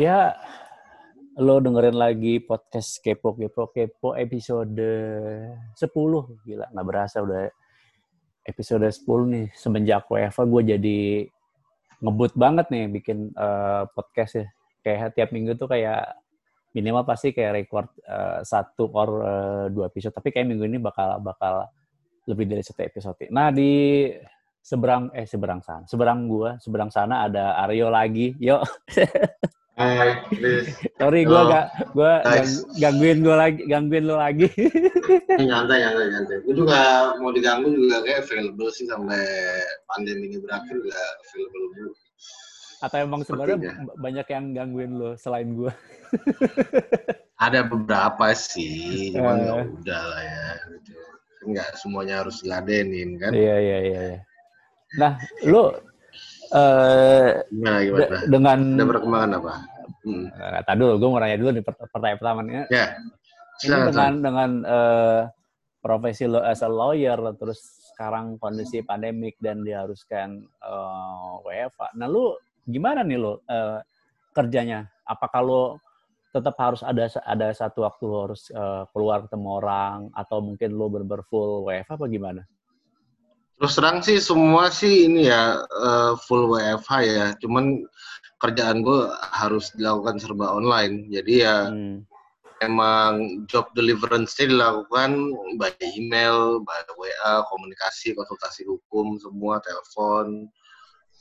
Ya, lo dengerin lagi podcast Kepo Kepo Kepo episode 10. Gila, nggak berasa udah episode 10 nih. Semenjak WFA gue jadi ngebut banget nih bikin uh, podcast ya. Kayak tiap minggu tuh kayak minimal pasti kayak record uh, satu or uh, dua episode. Tapi kayak minggu ini bakal bakal lebih dari satu episode. Nah di seberang eh seberang sana, seberang gua, seberang sana ada Aryo lagi. Yuk. Hai, Sorry, gue gak, gue gangguin gue lagi, gangguin lo lagi. nyantai, nyantai, nyantai. Gue juga mau diganggu juga kayak available sih sampai pandemi ini berakhir juga available dulu. Atau emang sebenarnya banyak yang gangguin lo selain gue? Ada beberapa sih, cuman uh. ya udah lah ya. Gitu. Enggak semuanya harus diladenin kan? Iya, iya, iya. iya. Nah, lo Uh, gimana gimana? De dengan perkembangan apa? Hmm. Uh, tadi dulu, gue mau nanya dulu nih pertanyaan pertama nih. Ya. Ini dengan dengan uh, profesi lo as a lawyer, terus sekarang kondisi pandemik dan diharuskan uh, WFA. Nah, lu gimana nih lo uh, kerjanya? Apakah lo tetap harus ada ada satu waktu harus uh, keluar ketemu orang atau mungkin lo berber full WFA apa gimana? Terus terang sih semua sih ini ya uh, full WFH ya. Cuman kerjaan gue harus dilakukan serba online. Jadi ya hmm. emang job deliverance dilakukan by email, by WA, komunikasi, konsultasi hukum, semua telepon,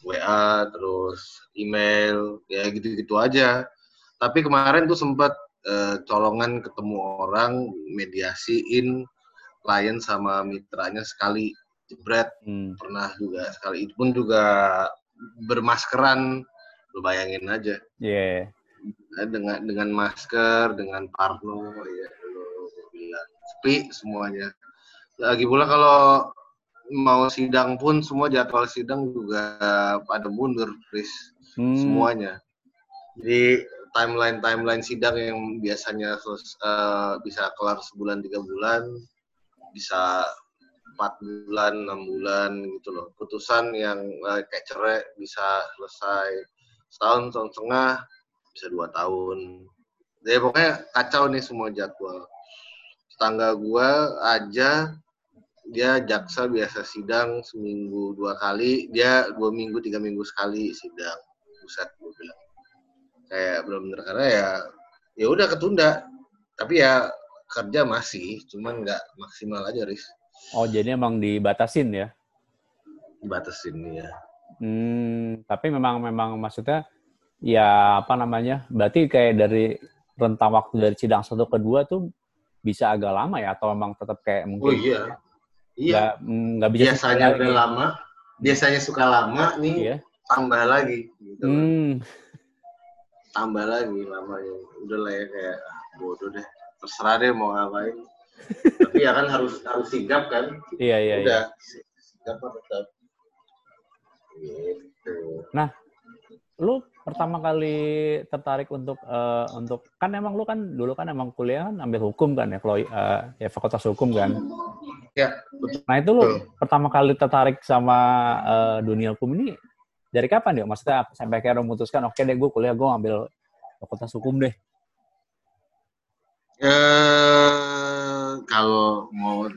WA, terus email, ya gitu-gitu aja. Tapi kemarin tuh sempat uh, colongan ketemu orang mediasiin klien sama mitranya sekali jebret hmm. pernah juga sekali itu pun juga bermaskeran lu bayangin aja. Yeah. dengan dengan masker dengan parno ya lu bilang. Sepi semuanya. Lagi pula kalau mau sidang pun semua jadwal sidang juga pada mundur Chris. Hmm. semuanya. Jadi timeline timeline sidang yang biasanya uh, bisa kelar sebulan tiga bulan bisa empat bulan enam bulan gitu loh. Putusan yang uh, kayak cerai bisa selesai setahun tahun setengah bisa dua tahun. Jadi pokoknya kacau nih semua jadwal. Tetangga gua aja dia jaksa biasa sidang seminggu dua kali dia dua minggu tiga minggu sekali sidang. Buset gue bilang. Kayak belum bener karena ya ya udah ketunda. Tapi ya kerja masih cuman nggak maksimal aja ris Oh, jadi emang dibatasin ya? Dibatasin ya. Hmm, tapi memang memang maksudnya ya apa namanya? Berarti kayak dari rentang waktu dari sidang satu ke dua tuh bisa agak lama ya atau memang tetap kayak mungkin Oh iya. Iya. Nggak, bisa biasanya udah lama, biasanya suka lama nih iya. tambah lagi gitu. Hmm. Tambah lagi lamanya. Udah lah ya kayak ah, bodoh deh. Terserah deh mau ngapain tapi ya kan harus harus sigap kan iya iya udah iya. sigap tetap nah lu pertama kali tertarik untuk uh, untuk kan emang lu kan dulu kan emang kuliah kan ambil hukum kan ya kalau uh, ya fakultas hukum kan ya betul. nah itu lu betul. pertama kali tertarik sama uh, dunia hukum ini dari kapan ya maksudnya sampai akhirnya memutuskan oke okay deh gue kuliah gue ambil fakultas hukum deh Eh, kalau mau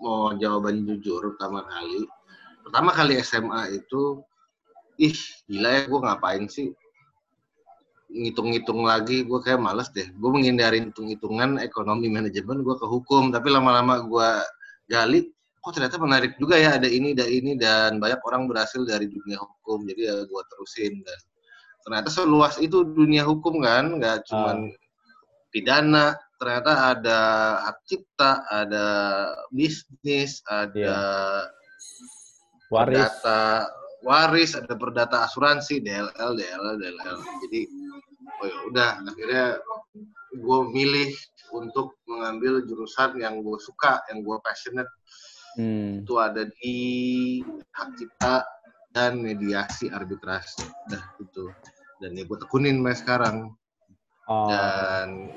mau jawaban jujur pertama kali, pertama kali SMA itu, ih gila ya gue ngapain sih? Ngitung-ngitung lagi gue kayak males deh. Gue menghindari hitung-hitungan ekonomi manajemen gue ke hukum tapi lama-lama gue gali kok ternyata menarik juga ya ada ini ada ini dan banyak orang berhasil dari dunia hukum jadi ya gue terusin dan ternyata seluas itu dunia hukum kan nggak cuman uh pidana, ternyata ada hak cipta, ada bisnis, ada yeah. Waris. perdata waris, ada perdata asuransi, DLL, DLL, DLL. Jadi, oh ya udah, akhirnya gue milih untuk mengambil jurusan yang gue suka, yang gue passionate. Hmm. Itu ada di hak cipta dan mediasi arbitrase. Dah itu. Dan ya gue tekunin mas sekarang. Oh. Dan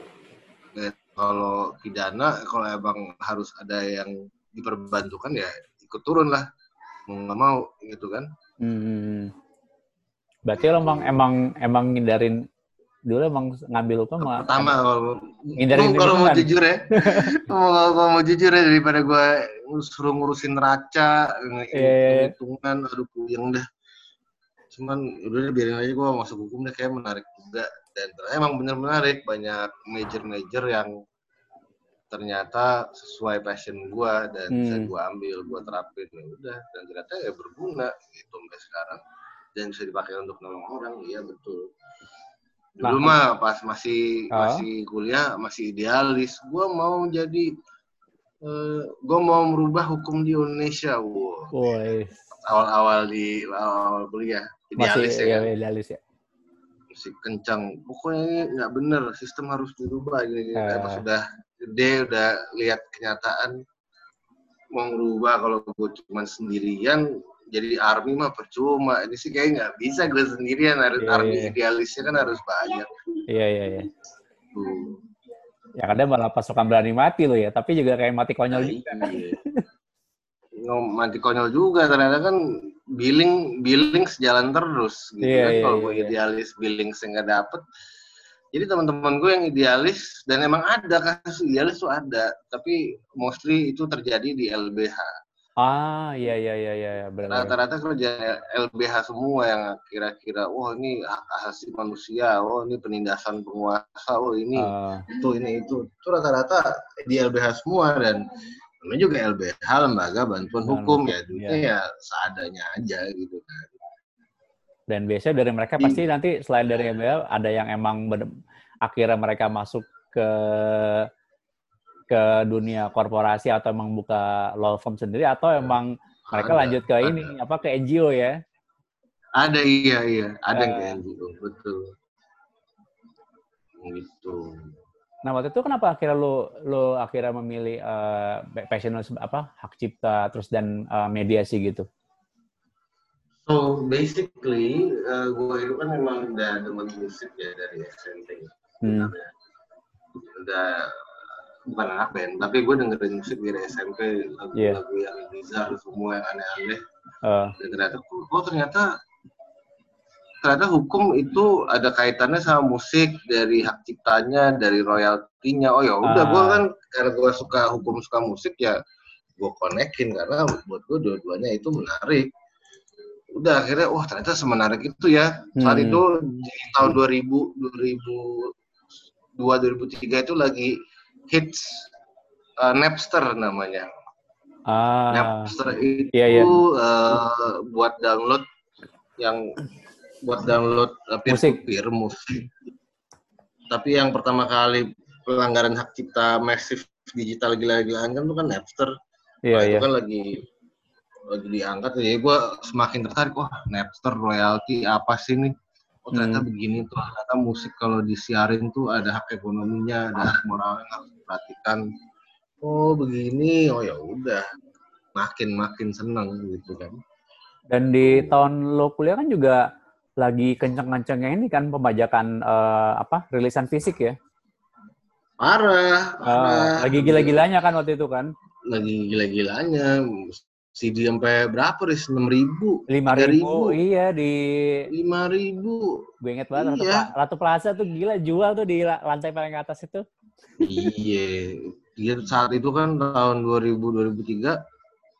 ya, kalau pidana, kalau emang harus ada yang diperbantukan ya ikut turun lah. Mau nggak mau gitu kan. Hmm. Berarti lo emang emang emang ngindarin dulu emang ngambil hukum pertama kalau ngindarin kalau mau jujur ya kalau kalau mau jujur ya daripada gue suruh ngurusin neraca Iya, iya, iya. hitungan aduh puyeng dah cuman udah deh, biarin aja gue masuk hukum deh kayak menarik juga dan emang bener menarik banyak major-major yang ternyata sesuai passion gue dan Hmm. bisa gue ambil gue terapin ya udah dan ternyata ya berguna gitu sampai sekarang dan bisa dipakai untuk nolong orang iya betul dulu Nah, mah pas masih Ah. masih kuliah masih idealis gue mau jadi eh gue mau merubah hukum di Indonesia wow awal-awal di awal kuliah masih idealis ya, ya, kan? idealis ya. masih kencang pokoknya ini nggak bener sistem harus dirubah -gini. Ah. pas sudah gede udah lihat kenyataan mau ngerubah kalau gue cuma sendirian jadi army mah percuma ini sih kayak nggak bisa gue sendirian harus Iya, army iya. idealisnya kan harus banyak Iya iya iya. tuh Ya kadang malah pasukan berani mati lo ya, tapi juga kayak mati konyol Nah, juga. iya. Ngom- mati konyol juga ternyata kan billing billing sejalan terus gitu Iya, kan iya, kalau iya, gue iya. idealis billing saya nggak dapet jadi teman-teman gue yang idealis dan emang ada kasus idealis tuh ada. Tapi mostly itu terjadi di LBH Ah, iya iya iya iya iya, benar. rata-rata kerja LBH semua yang kira-kira wah ini hak asasi manusia wah ini penindasan penguasa wah ini Ah, itu ini itu. Itu rata-rata di LBH semua dan namanya juga LBH lembaga bantuan hukum ya duitnya ya seadanya aja gitu kan dan biasanya dari mereka pasti nanti selain dari MBL ada yang emang bener- akhirnya mereka masuk ke ke dunia korporasi atau emang buka law firm sendiri atau emang mereka Ada, lanjut ke ada. ini apa ke NGO ya? ada iya iya ada yang Eh. kayak gitu betul gitu Nah waktu itu kenapa akhirnya lo lo akhirnya memilih eh, passion apa hak cipta terus dan eh, mediasi gitu? So basically eh, gue itu kan memang udah demen musik ya dari SMP Hmm. udah bukan anak band tapi gue dengerin musik dari SMP Iya. lagu-lagu yang bizar semua yang aneh-aneh. Eh, dan ternyata oh ternyata ternyata hukum itu ada kaitannya sama musik dari hak ciptanya dari royaltinya. Oh ya udah Ah. gue kan karena gue suka hukum suka musik ya gue konekin. Karena buat gue dua-duanya itu menarik udah akhirnya wah ternyata semenarik itu ya saat Hmm. itu di tahun 2000 2002 2003 itu lagi hits uh, Napster namanya ah, Napster itu Iya, iya. eh, buat download yang buat download uh, peer Musik. to peer musik. Tapi yang pertama kali pelanggaran hak cipta masif digital gila-gilaan kan itu kan Napster. iya Nah, iya. Itu kan lagi lagi diangkat jadi gue semakin tertarik wah Napster royalti apa sih nih oh ternyata Hmm. begini tuh ternyata musik kalau disiarin tuh ada hak ekonominya ada hak moral yang harus diperhatikan. Oh begini oh ya udah. Makin makin seneng gitu kan. Dan di tahun lo kuliah kan juga lagi kenceng-kencengnya ini kan pembajakan eh, apa rilisan fisik ya? parah Eh, parah. lagi gila-gilanya kan waktu itu kan? lagi gila-gilanya CD sampai berapa ris enam ribu Lima ribu, iya di lima ribu gue inget banget Ratu, Iya. Pla- Ratu Plaza tuh gila jual tuh di la- lantai paling atas itu. iya dia saat itu kan tahun 2000 2003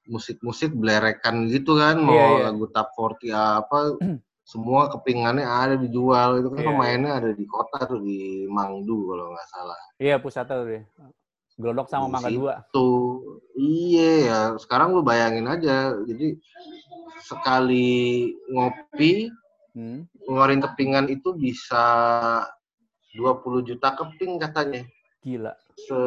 musik-musik belerekan gitu kan mau Iya, iya. lagu top 40 apa semua kepingannya ada dijual itu kan Iya, pemainnya ada di kota tuh di Mangdu kalau nggak salah Iya pusat tuh dia. Glodok sama Mangga. Dua. tuh iya ya sekarang lu bayangin aja jadi sekali ngopi Hmm. ngeluarin kepingan itu bisa 20 juta keping katanya Gila. se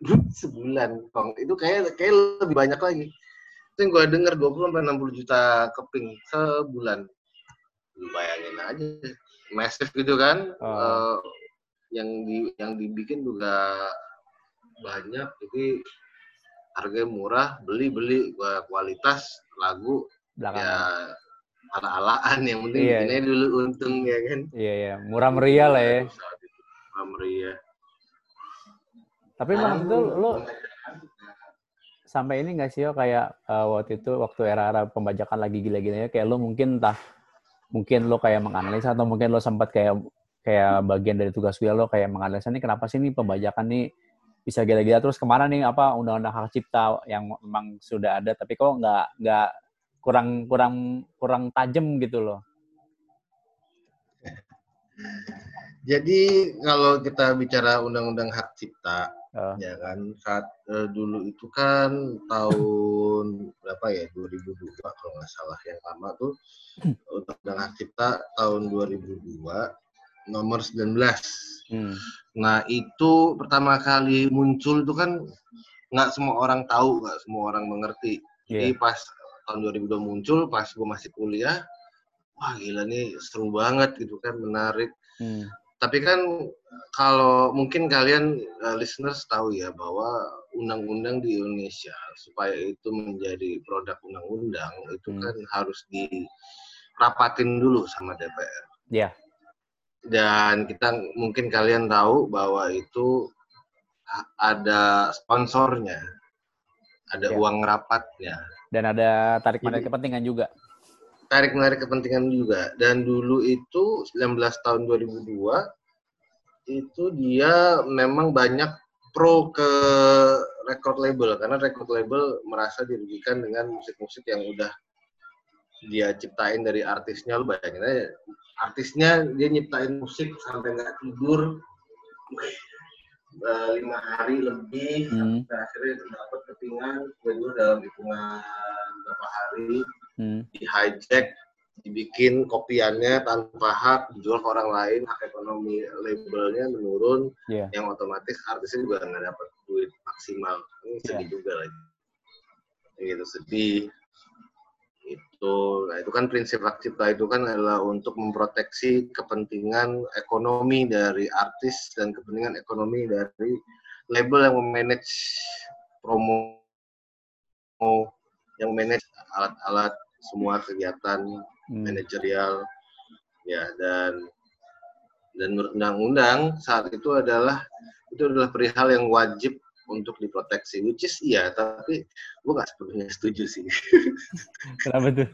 sebulan Bang. itu kayak kayak lebih banyak lagi itu yang gue denger 20 sampai 60 juta keping sebulan lu bayangin aja massive gitu kan Oh. Eh, yang di yang dibikin juga banyak jadi harganya murah beli beli. Kualitas lagu Belakangan. ya ala-alaan yang penting Iya, bikin aja dulu untung ya kan? Iya iya, murah meriah lah ya. Murah meriah. Tapi emang waktu itu lo sampai ini nggak sih yo? Kayak eh, waktu itu waktu era-era pembajakan lagi gila-gilanya kayak lo mungkin entah mungkin lo kayak menganalisa atau mungkin lo sempat kayak kayak bagian dari tugas gue lo kayak menganalisa nih kenapa sih nih pembajakan nih bisa gila-gila. Terus ke mana nih apa undang-undang hak cipta yang memang sudah ada tapi kok nggak nggak kurang kurang kurang tajam gitu loh. Jadi kalau kita bicara undang-undang hak cipta, Uh, ya kan saat eh, dulu itu kan tahun berapa ya 2002 kalau nggak salah yang lama tuh undang-undang hak cipta tahun 2002 nomor 19. hmm, Nah itu pertama kali muncul itu kan nggak semua orang tahu, nggak semua orang mengerti. iya. Jadi pas tahun 2002 muncul, pas gue masih kuliah, wah gila nih seru banget gitu kan, menarik. Hmm, Tapi kan kalau mungkin kalian uh, listeners tahu ya bahwa undang-undang di Indonesia supaya itu menjadi produk undang-undang itu Hmm. kan harus dirapatin dulu sama DPR. Iya. Dan kita mungkin kalian tahu bahwa itu ada sponsornya, ada Ya. uang rapatnya. Dan ada tarik menarik Jadi- kepentingan juga. tarik menarik kepentingan juga dan dulu itu 19 tahun 2002 itu dia memang banyak pro ke record label karena record label merasa dirugikan dengan musik-musik yang udah dia ciptain dari artisnya lu bayangin aja. Artisnya dia nyiptain musik sampai nggak tidur eh, lima hari lebih Hmm, sampai akhirnya dapat kepingan tidur dalam hitungan berapa hari hmm, di hijack dibikin kopiannya tanpa hak dijual ke orang lain hak ekonomi labelnya menurun Iya. yang otomatis artisnya juga nggak dapat duit maksimal. Ini sedih Iya. juga lagi. Gitu sedih itu nah itu kan prinsip hak cipta itu kan adalah untuk memproteksi kepentingan ekonomi dari artis dan kepentingan ekonomi dari label yang memanage promo yang manage alat-alat semua kegiatan hmm, manajerial. Ya dan dan menurut undang-undang saat itu adalah itu adalah perihal yang wajib untuk diproteksi which is iya tapi gue nggak sepenuhnya setuju sih Kenapa tuh?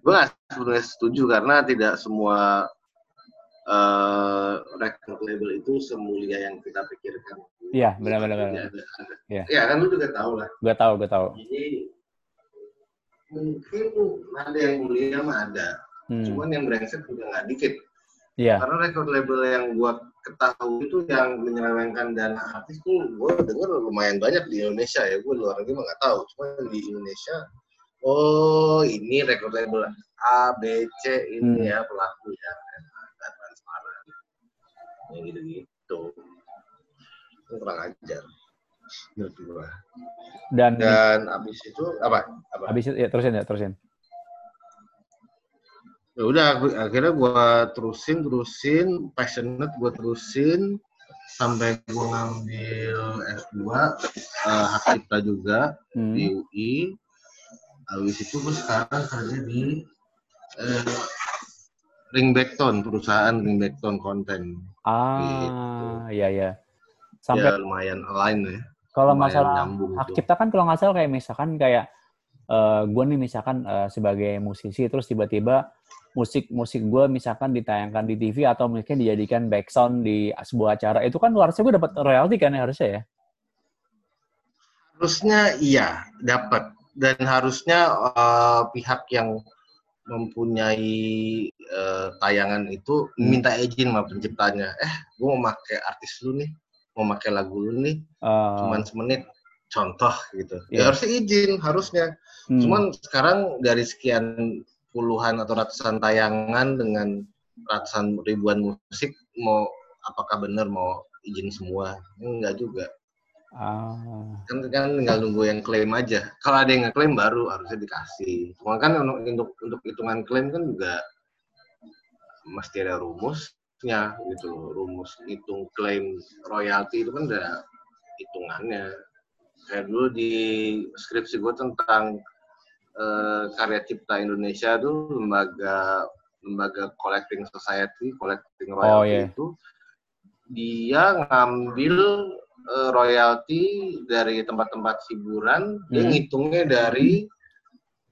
gue nggak sepenuhnya setuju karena tidak semua record label itu semulia yang kita pikirkan Iya, benar-benar. Iya. ya kan lu juga tahu lah Gue tahu, gue tahu. jadi mungkin ada yang mulia mah ada Hmm, cuman yang brengsek juga nggak dikit Iya. karena record label yang gua ketahui itu yang menyelewengkan dana artis tuh gua denger lumayan banyak di Indonesia ya. Gua luar negeri mah nggak tahu. Cuma di Indonesia oh ini record label A B C ini Hmm. ya pelaku ya transparan. Yang gitu gitu itu kurang ajar. Menurut gua Dan, dan abis itu apa? Apa? Habis itu, ya terusin ya, terusin. Ya udah akhirnya gua terusin terusin passionate gua terusin sampai gua ngambil S2 eh, hak cipta juga Hmm, di UI habis itu gua sekarang kerja di eh, Ringbackton perusahaan Ringbackton konten. Ah, iya, iya. Sampai ya lumayan align ya. Kalau masalah hak cipta kan kalau nggak salah kayak misalkan kayak eh gue nih misalkan eh, sebagai musisi terus tiba-tiba musik musik gue misalkan ditayangkan di TV atau mungkin dijadikan background di sebuah acara itu kan harusnya gue dapat royalti kan ya harusnya ya? Harusnya iya dapat dan harusnya eh, pihak yang mempunyai eh, tayangan itu Hmm. minta izin sama penciptanya. Eh gue mau pakai artis lu nih mau pakai lagu lu nih Eh, cuman semenit contoh gitu. Iya. ya harusnya izin harusnya. Hmm, cuman sekarang dari sekian puluhan atau ratusan tayangan dengan ratusan ribuan musik mau apakah benar mau izin semua? Enggak juga. Ah, kan kan tinggal nunggu yang klaim aja. Kalau ada yang ngeklaim baru harusnya dikasih. Cuma kan untuk untuk, untuk hitungan klaim kan juga mesti ada rumusnya gitu loh. Rumus hitung klaim royalti itu kan ada hitungannya. Kayak dulu di skripsi gue tentang eh, karya cipta Indonesia tuh lembaga lembaga collecting society collecting royalty iya. itu dia ngambil eh, royalti dari tempat-tempat hiburan dia Hmm. ngitungnya dari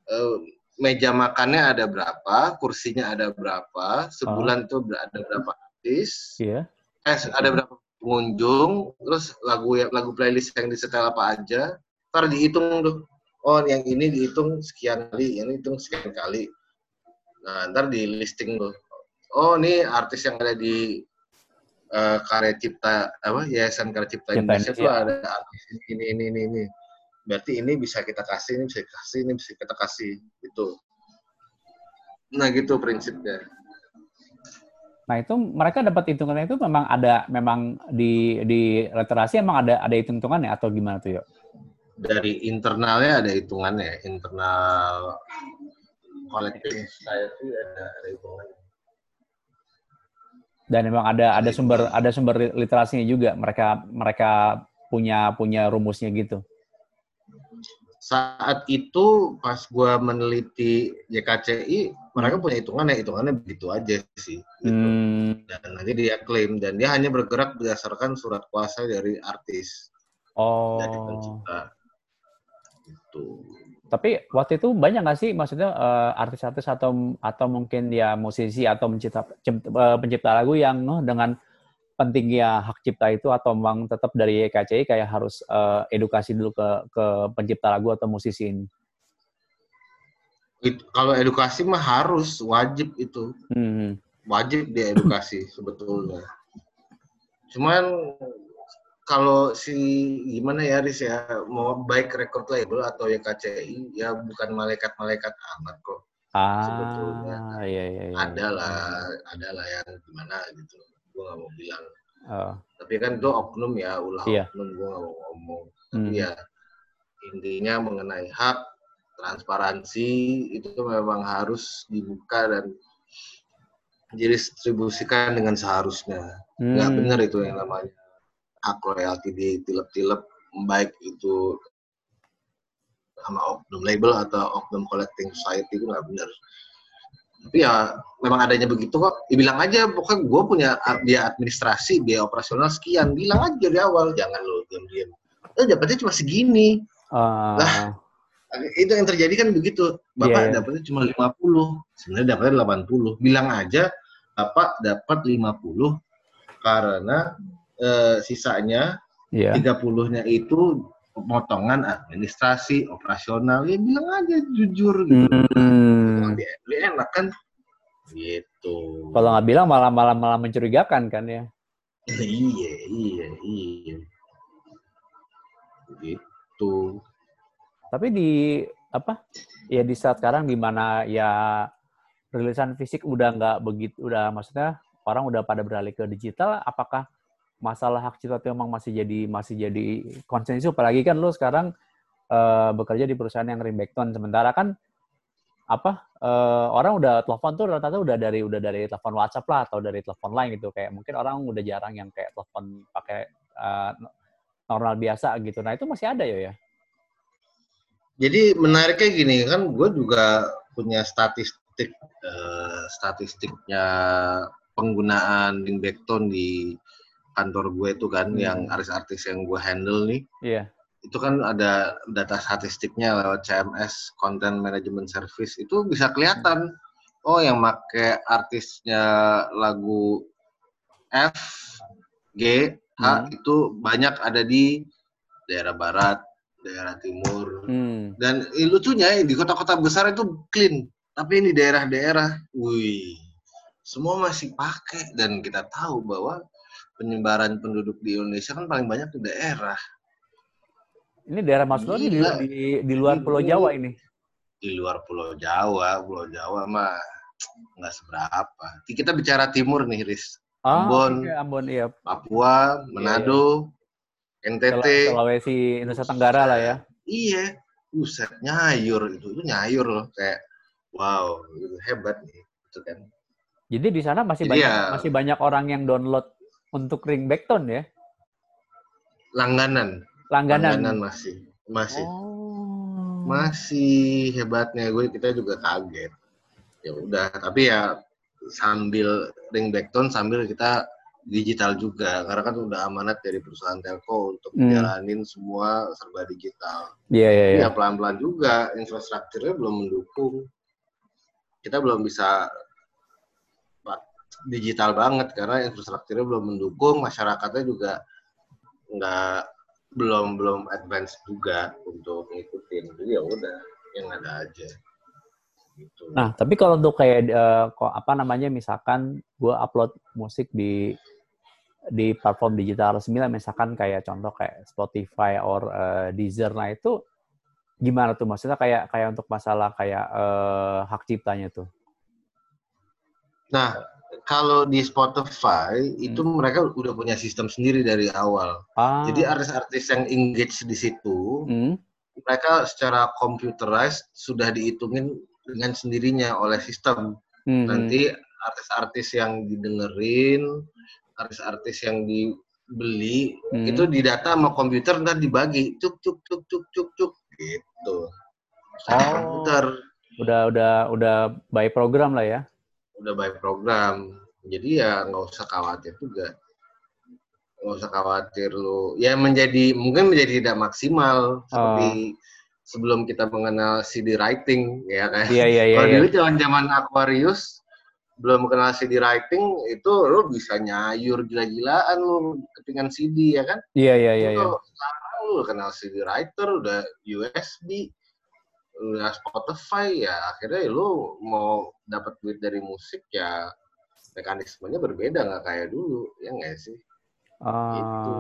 eh, meja makannya ada berapa, kursinya ada berapa, sebulan itu ada berapa artis, Iya. eh ada berapa pengunjung, terus lagu ya, lagu playlist yang disetel apa aja, ntar dihitung tuh. Oh, yang ini dihitung sekian kali, yang ini dihitung sekian kali. Nah, ntar di listing tuh. Oh, ini artis yang ada di eh, Karya Cipta apa Yayasan Karya Cipta Indonesia tuh Indonesia. ada artis ini ini ini ini. Berarti ini bisa kita kasih, ini bisa kita kasih, ini bisa kita kasih gitu. Nah, gitu prinsipnya. Nah itu mereka dapat hitungannya itu memang ada memang di di literasi emang ada ada hitung-hitungannya atau gimana tuh yuk? Dari internalnya ada hitungannya internal collective society ada, ada hitungannya Dan memang ada ada sumber ada sumber literasinya juga mereka mereka punya punya rumusnya gitu. saat itu pas gua meneliti YKCI mereka punya hitungannya hitungannya begitu aja sih gitu. Hmm. dan nanti dia klaim dan dia hanya bergerak berdasarkan surat kuasa dari artis dari Oh. pencipta gitu Tapi waktu itu banyak nggak sih maksudnya eh, artis-artis atau atau mungkin ya musisi atau mencipta cip- eh, pencipta lagu yang oh, dengan pentingnya hak cipta itu atau memang tetap dari YKCI kayak harus eh, edukasi dulu ke ke pencipta lagu atau musisi ini. It- kalau edukasi mah harus wajib itu Hmm. wajib dia edukasi sebetulnya. Cuman kalau si gimana ya Riz ya mau baik record label atau YKCI ya bukan malaikat-malaikat amat kok. Ah, Sebetulnya. iya iya iya. Ada lah, ada lah yang gimana gitu. Gue gak mau bilang. Oh, Tapi kan itu oknum ya, ulah Iya. oknum gue gak mau ngomong. Tapi hmm. ya intinya mengenai hak transparansi itu memang harus dibuka dan didistribusikan dengan seharusnya. Nggak Hmm. benar itu yang namanya hak royalti ditilep-tilep baik itu sama oknum label atau oknum collecting society itu nggak benar. Tapi ya memang adanya begitu kok. Ya, bilang aja pokoknya gue punya biaya administrasi, biaya operasional sekian. Bilang aja dari awal, jangan lo diam-diam. Eh dapatnya cuma segini. Ah, Lah. Itu yang terjadi kan begitu. Bapak Iya, iya. dapatnya cuma 50, sebenarnya dapatnya 80. Bilang aja Bapak dapat 50 karena eh, sisanya iya. 30-nya itu pemotongan administrasi, operasional. Ya bilang aja jujur gitu. Hmm. Lebih lebih enak kan? Gitu. Kalau nggak bilang malah malah malah mencurigakan kan ya. iya, iya, iya. Gitu. Tapi di apa? Ya di saat sekarang di mana ya rilisan fisik udah nggak begitu, udah maksudnya orang udah pada beralih ke digital. Apakah masalah hak cipta itu memang masih jadi masih jadi konsensus? Apalagi kan lo sekarang eh, bekerja di perusahaan yang Rimbackton, sementara kan apa eh, orang udah telepon tuh rata-rata udah dari udah dari telepon WhatsApp lah atau dari telepon lain gitu kayak mungkin orang udah jarang yang kayak telepon pakai eh, normal biasa gitu. Nah itu masih ada ya ya. Jadi menariknya gini kan, gue juga punya statistik eh, statistiknya penggunaan Linkbackton di kantor gue itu kan, Hmm. yang artis-artis yang gue handle nih, Iya. itu kan ada data statistiknya lewat CMS Content Management Service itu bisa kelihatan. Oh yang make artisnya lagu F, G, H Hmm. itu banyak ada di daerah barat, daerah timur, Hmm. dan eh, lucunya di kota-kota besar itu clean, tapi ini daerah-daerah, wih, semua masih pakai dan kita tahu bahwa penyebaran penduduk di Indonesia kan paling banyak di daerah, Ini daerah Mas di, di, di luar Ini Pulau Jawa ini. di luar Pulau Jawa, Pulau Jawa mah nggak seberapa. Kita bicara timur nih, Riz. Ah, Ambon. oke, Ambon, iya. Papua, Manado, NTT, Sula- Sulawesi, Nusa Tenggara lah ya. iya, buset nyayur itu, itu nyayur loh, kayak wow, itu hebat nih, itu kan. Jadi di sana masih Jadi banyak ya- masih banyak orang yang download untuk ringbackton ya, Langganan, langganan. langganan masih, masih, Oh. masih hebatnya gue kita juga kaget. Ya udah, tapi ya sambil ring backton sambil kita digital juga karena kan udah amanat dari perusahaan telco untuk Hmm. menjalanin semua serba digital. Iya iya iya. Ya pelan-pelan juga infrastrukturnya belum mendukung. kita belum bisa digital banget karena infrastrukturnya belum mendukung, masyarakatnya juga nggak belum belum advance juga untuk ngikutin. Jadi ya udah yang ada aja. Gitu. Nah, tapi kalau untuk kayak uh, kok apa namanya misalkan gue upload musik di di platform digital resmi lah misalkan kayak contoh kayak Spotify or uh, Deezer nah itu gimana tuh maksudnya kayak kayak untuk masalah kayak uh, hak ciptanya tuh nah kalau di Spotify hmm. itu mereka udah punya sistem sendiri dari awal ah. jadi artis-artis yang engage di situ hmm. mereka secara computerized sudah dihitungin dengan sendirinya oleh sistem hmm. nanti artis-artis yang didengerin artis-artis yang dibeli hmm. itu didata sama komputer ntar dibagi cuk cuk cuk cuk cuk cuk gitu. Oh. Komputer. Udah udah udah by program lah ya. Udah by program. Jadi ya nggak usah khawatir juga. Nggak usah khawatir lu. Ya menjadi mungkin menjadi tidak maksimal seperti oh. sebelum kita mengenal CD writing ya kan. Iya iya iya. Kalau iya. dulu zaman-zaman Aquarius belum kenal CD writing itu lo bisa nyayur gila-gilaan lo ketinggalan CD ya kan? Iya iya iya. iya. Sekarang lo kenal CD writer udah USB udah Spotify ya akhirnya lo mau dapat duit dari musik ya mekanismenya berbeda nggak kayak dulu ya nggak sih? Uh, gitu.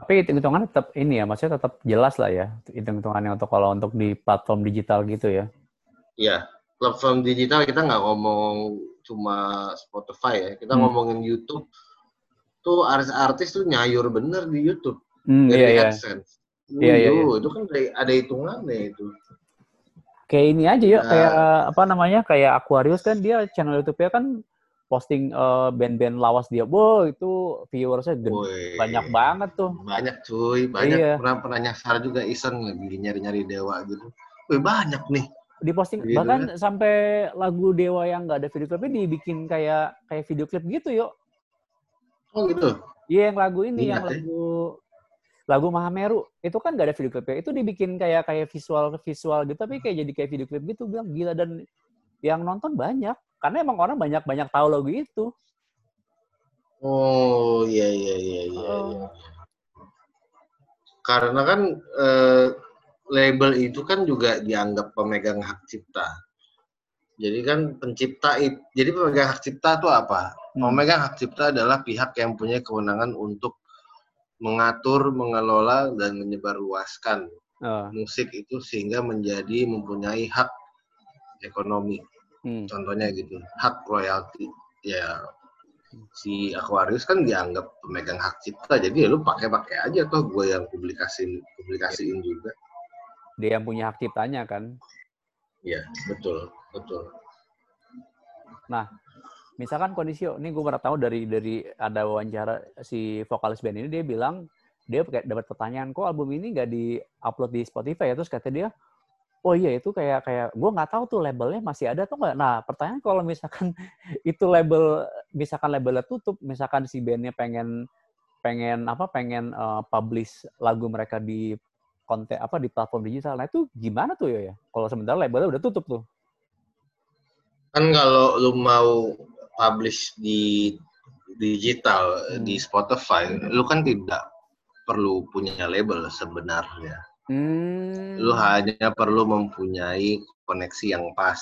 Tapi hitung-hitungannya tetap ini ya, maksudnya tetap jelas lah ya hitung-hitungannya untuk kalau untuk di platform digital gitu ya? Iya, platform digital kita nggak ngomong cuma Spotify ya, kita hmm. ngomongin YouTube. Tuh artis-artis tuh nyayur bener di YouTube hmm, dari iya, iya. AdSense. Iya, iya, iya. Itu kan ada hitungannya itu. Kayak ini aja ya, nah, kayak apa namanya, kayak Aquarius kan dia channel YouTube-nya kan posting uh, band-band lawas dia, wow itu viewersnya gede, banyak banget tuh. Banyak cuy, banyak iya. pernah pernah nyasar juga iseng lagi nyari-nyari dewa gitu. Wih banyak nih di posting gitu bahkan ya. sampai lagu Dewa yang nggak ada video klipnya dibikin kayak kayak video klip gitu yuk oh gitu iya yang lagu ini Ingat yang ya. lagu lagu Mahameru itu kan nggak ada video klipnya itu dibikin kayak kayak visual visual gitu tapi kayak jadi kayak video klip gitu bilang gila dan yang nonton banyak karena emang orang banyak banyak tahu lagu itu oh iya iya iya iya, oh. iya. karena kan eh, label itu kan juga dianggap pemegang hak cipta. Jadi kan pencipta itu, jadi pemegang hak cipta itu apa? Hmm. Pemegang hak cipta adalah pihak yang punya kewenangan untuk mengatur, mengelola dan menyebarluaskan oh. musik itu sehingga menjadi mempunyai hak ekonomi. Hmm. Contohnya gitu, hak royalti. Ya si Aquarius kan dianggap pemegang hak cipta, jadi ya lu pakai-pakai aja tuh gue yang publikasiin publikasiin juga dia yang punya hak ciptanya kan. Iya, betul, betul. Nah, misalkan kondisi ini gue pernah tahu dari dari ada wawancara si vokalis band ini dia bilang dia dapat pertanyaan kok album ini nggak di upload di Spotify ya terus kata dia oh iya itu kayak kayak gue nggak tahu tuh labelnya masih ada tuh nggak nah pertanyaan kalau misalkan itu label misalkan labelnya tutup misalkan si bandnya pengen pengen apa pengen uh, publish lagu mereka di konten apa di platform digital. Nah itu gimana tuh ya? Kalau sementara labelnya udah tutup tuh. Kan kalau lu mau publish di digital hmm. di Spotify, lu kan tidak perlu punya label sebenarnya. Hmm. Lu hanya perlu mempunyai koneksi yang pas.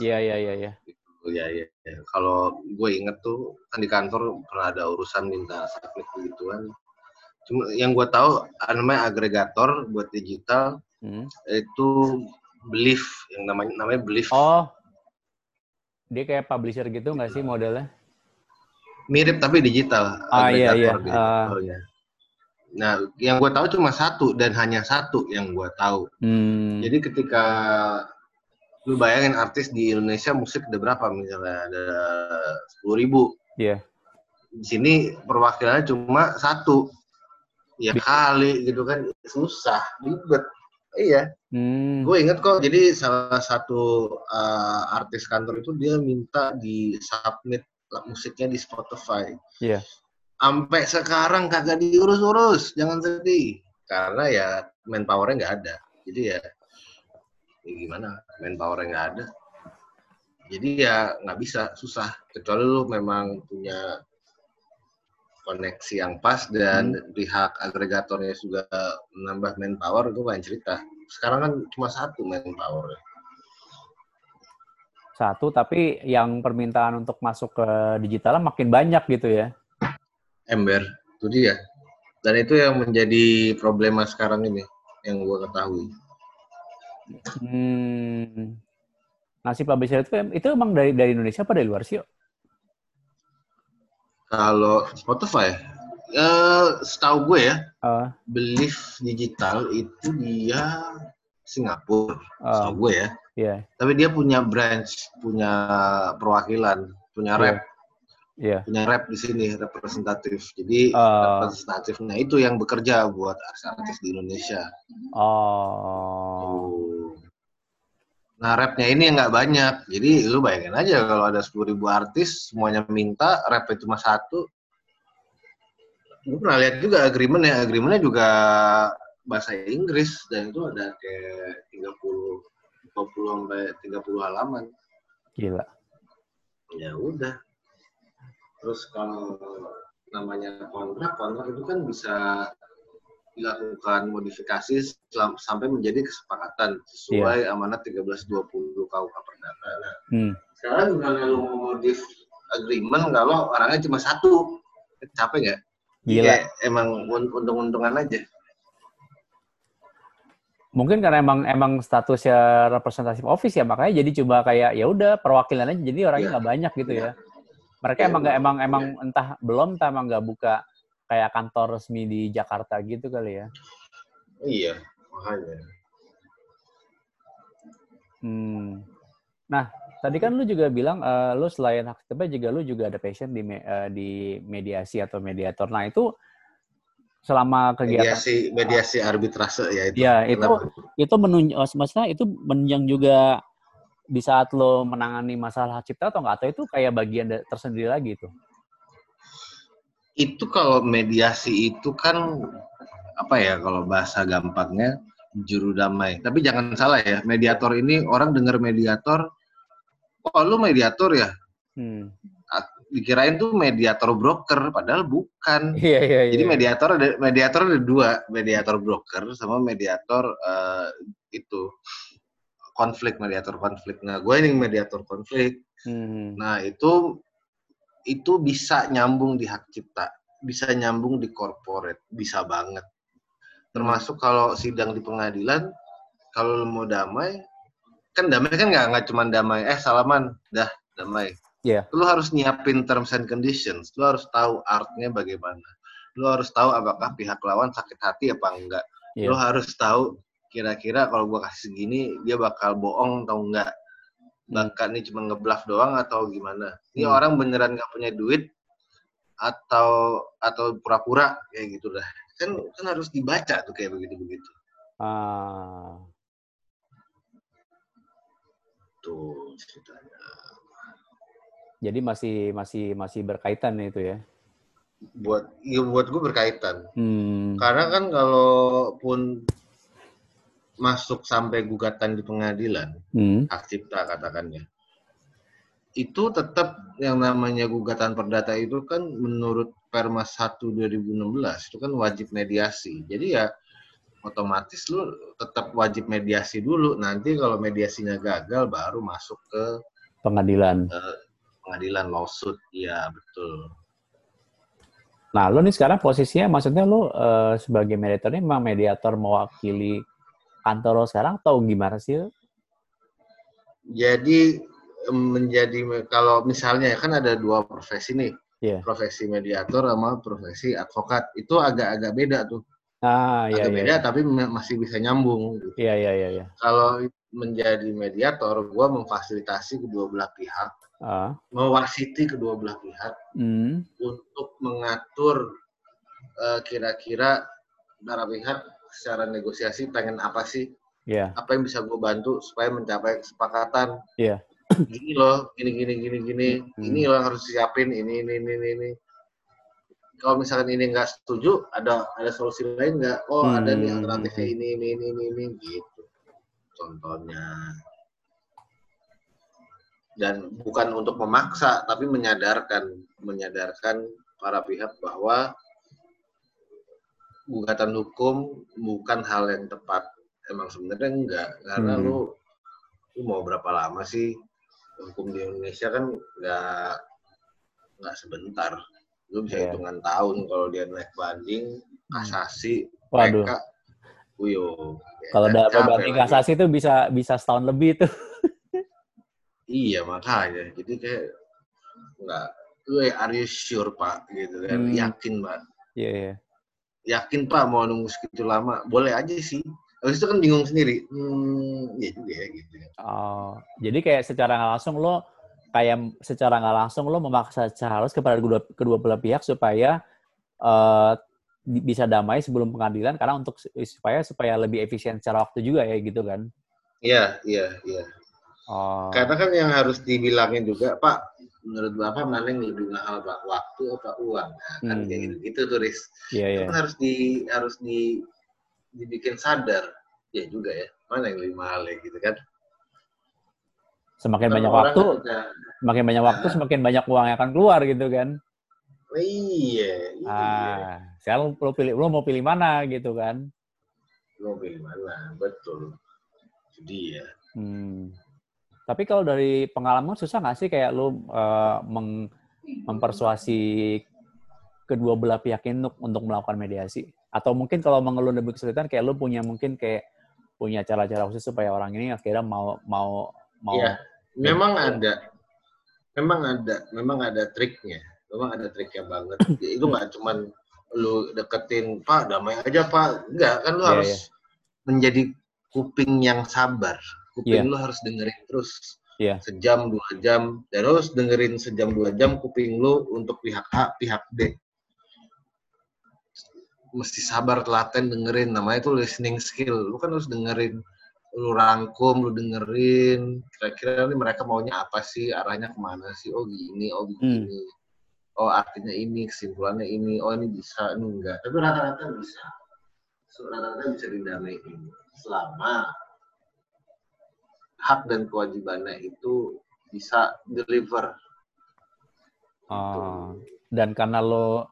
Iya iya iya. iya. Ya, ya, ya. Kalau gue inget tuh kan di kantor pernah ada urusan minta submit begituan Cuma yang gue tahu namanya agregator buat digital hmm. itu Belief yang namanya namanya Belief. Oh, dia kayak publisher gitu nggak sih modelnya? Mirip tapi digital. Ah iya iya. Uh. Nah, yang gue tahu cuma satu dan hanya satu yang gue tahu. Hmm. Jadi ketika lu bayangin artis di Indonesia musik ada berapa misalnya ada sepuluh ribu. Iya. Yeah. Di sini perwakilannya cuma satu ya kali gitu kan susah ribet iya hmm. gue inget kok jadi salah satu uh, artis kantor itu dia minta di submit musiknya di Spotify iya yeah. sampai sekarang kagak diurus-urus jangan sedih karena ya manpowernya nggak ada jadi ya, ya gimana manpowernya nggak ada Jadi ya nggak bisa, susah. Kecuali lu memang punya koneksi yang pas dan hmm. pihak agregatornya juga menambah manpower itu lain cerita. Sekarang kan cuma satu manpower. Satu, tapi yang permintaan untuk masuk ke digital makin banyak gitu ya? Ember, itu dia. Dan itu yang menjadi problema sekarang ini, yang gue ketahui. Hmm. Nasib publisher itu, itu emang dari dari Indonesia apa dari luar sih? Kalau Spotify, uh, setahu gue ya, uh. Belief Digital itu dia Singapura, uh. setahu gue ya. Yeah. Tapi dia punya branch, punya perwakilan, punya yeah. rep. Yeah. Punya rep di sini representatif. Jadi uh. representatifnya itu yang bekerja buat artis-artis di Indonesia. Oh. Nah, rapnya ini nggak banyak. Jadi lu bayangin aja kalau ada sepuluh ribu artis, semuanya minta, rapnya cuma satu. Gue pernah lihat juga agreement ya, agreementnya juga bahasa Inggris dan itu ada kayak 30 20 sampai 30 halaman. Gila. Ya udah. Terus kalau namanya kontrak, kontrak itu kan bisa dilakukan modifikasi sampai menjadi kesepakatan sesuai yeah. amanat 1320 KUH Perdata. Hmm. sekarang dengan lu modif agreement kalau orangnya cuma satu, capek nggak? Gila. Ya, emang untung-untungan aja. Mungkin karena emang emang statusnya representatif office ya makanya jadi coba kayak ya udah perwakilan aja jadi orangnya iya. nggak yeah. banyak gitu yeah. ya. Mereka yeah, emang nggak emang emang yeah. entah belum entah emang nggak buka kayak kantor resmi di Jakarta gitu kali ya? Iya, makanya. Hmm. Nah, tadi kan lu juga bilang uh, lu selain hak cipta juga lu juga ada passion di me, uh, di mediasi atau mediator. Nah, itu selama kegiatan mediasi mediasi arbitrase ya itu. Ya, itu Kenapa? itu menunjuk oh, maksudnya itu menunjang juga di saat lo menangani masalah hak cipta atau enggak atau itu kayak bagian tersendiri lagi itu? Itu kalau mediasi itu kan apa ya kalau bahasa gampangnya juru damai. Tapi jangan salah ya, mediator ini orang dengar mediator, oh lu mediator ya? Hmm. Dikirain tuh mediator broker, padahal bukan. Iya, iya, iya. Jadi mediator ada mediator ada dua, mediator broker sama mediator uh, itu konflik mediator konflik. Nah, gue ini mediator konflik. Hmm. Nah itu itu bisa nyambung di hak cipta, bisa nyambung di corporate, bisa banget. Termasuk kalau sidang di pengadilan, kalau mau damai, kan damai kan nggak nggak cuma damai, eh salaman, dah damai. Yeah. Lu harus nyiapin terms and conditions, lu harus tahu artnya bagaimana. Lu harus tahu apakah pihak lawan sakit hati apa enggak. Yeah. Lu harus tahu kira-kira kalau gua kasih segini dia bakal bohong atau enggak Bangka ini cuma ngebluff doang atau gimana? Ini hmm. orang beneran nggak punya duit atau atau pura-pura kayak gitu dah. Kan kan harus dibaca tuh kayak begitu-begitu. Ah. Tuh ceritanya. Jadi masih masih masih berkaitan itu ya? Buat ya buat gue berkaitan. Hmm. Karena kan kalaupun masuk sampai gugatan di pengadilan, hmm. hak cipta katakannya, itu tetap yang namanya gugatan perdata itu kan menurut Permas 1 2016 itu kan wajib mediasi. Jadi ya otomatis lu tetap wajib mediasi dulu. Nanti kalau mediasinya gagal baru masuk ke pengadilan. Uh, pengadilan lawsuit. Ya, betul. Nah, lu nih sekarang posisinya maksudnya lu uh, sebagai mediator ini memang mediator mewakili kantor lo sekarang atau gimana sih? Jadi menjadi kalau misalnya kan ada dua profesi nih, yeah. profesi mediator sama profesi advokat itu agak-agak beda tuh. Ah, iya, agak iya, beda iya. tapi masih bisa nyambung. Gitu. Iya iya iya. iya. Kalau menjadi mediator, gue memfasilitasi kedua belah pihak, ah. mewasiti kedua belah pihak mm. untuk mengatur uh, kira-kira para pihak secara negosiasi pengen apa sih? Yeah. Apa yang bisa gue bantu supaya mencapai kesepakatan? Yeah. Gini loh, gini gini gini gini. Hmm. Ini loh yang harus siapin. Ini ini ini ini. Kalau misalkan ini nggak setuju, ada ada solusi lain nggak? Oh hmm. ada nih alternatifnya ini ini ini ini, ini. gitu. Contohnya. dan bukan untuk memaksa tapi menyadarkan menyadarkan para pihak bahwa gugatan hukum bukan hal yang tepat emang sebenarnya enggak karena Hmm. lu lu mau berapa lama sih hukum di Indonesia kan nggak nggak sebentar lu bisa Iya. hitungan tahun kalau dia naik banding kasasi Waduh. PK Uyo. Kalau Dan dapat capek banding kasasi itu bisa bisa setahun lebih tuh. Iya makanya, jadi kayak nggak, "Weh, are you sure pak? Gitu kan, Hmm. yakin pak, Iya, iya. Yakin pak mau nunggu segitu lama, boleh aja sih. Habis itu kan bingung sendiri, hmm, iya juga ya gitu. Oh, jadi kayak secara nggak langsung lo kayak secara nggak langsung lo memaksa harus kepada kedua, kedua belah pihak supaya di- bisa damai sebelum pengadilan karena untuk supaya supaya lebih efisien secara waktu juga ya gitu kan. Iya, iya, iya. Oh. Karena kan yang harus dibilangin juga, Pak, menurut Bapak mana yang lebih mahal, Pak? Waktu apa uang? Nah, kan Hmm. kayak gitu, gitu turis. Iya, iya. Kan harus di harus di dibikin sadar. Ya juga ya, mana yang lebih mahal ya gitu kan. Semakin Kan banyak waktu, ketika, semakin banyak waktu semakin banyak uang yang akan keluar gitu kan. iya, iya. Ah, sekarang lo pilih lo mau pilih mana gitu kan. Mau pilih mana? Betul. Jadi ya. Hmm. Tapi kalau dari pengalaman susah nggak sih kayak lu eh, meng- mempersuasi kedua belah pihak ini untuk, untuk melakukan mediasi? Atau mungkin kalau mengeluh lebih kesulitan kayak lu punya mungkin kayak punya cara-cara khusus supaya orang ini akhirnya mau mau mau Iya. Memang ada. Memang ada, memang ada triknya. Memang ada triknya banget. Ya, itu nggak cuman lu deketin, Pak, damai aja, Pak. Enggak, kan lu Iya, harus iya. menjadi kuping yang sabar. Kuping Iya. lu harus dengerin terus. Iya. Sejam, dua jam. Dan lu harus dengerin sejam, dua jam kuping lu untuk pihak A, pihak B. Mesti sabar, telaten, dengerin. Namanya itu listening skill. Lu kan harus dengerin lu rangkum, lu dengerin, kira-kira ini mereka maunya apa sih, arahnya ke mana sih, oh gini, oh begini, oh artinya ini, kesimpulannya ini, oh ini bisa, ini enggak. Tapi rata-rata bisa. So, rata-rata bisa didamaiin. Selama hak dan kewajibannya itu bisa deliver. Oh. dan karena lo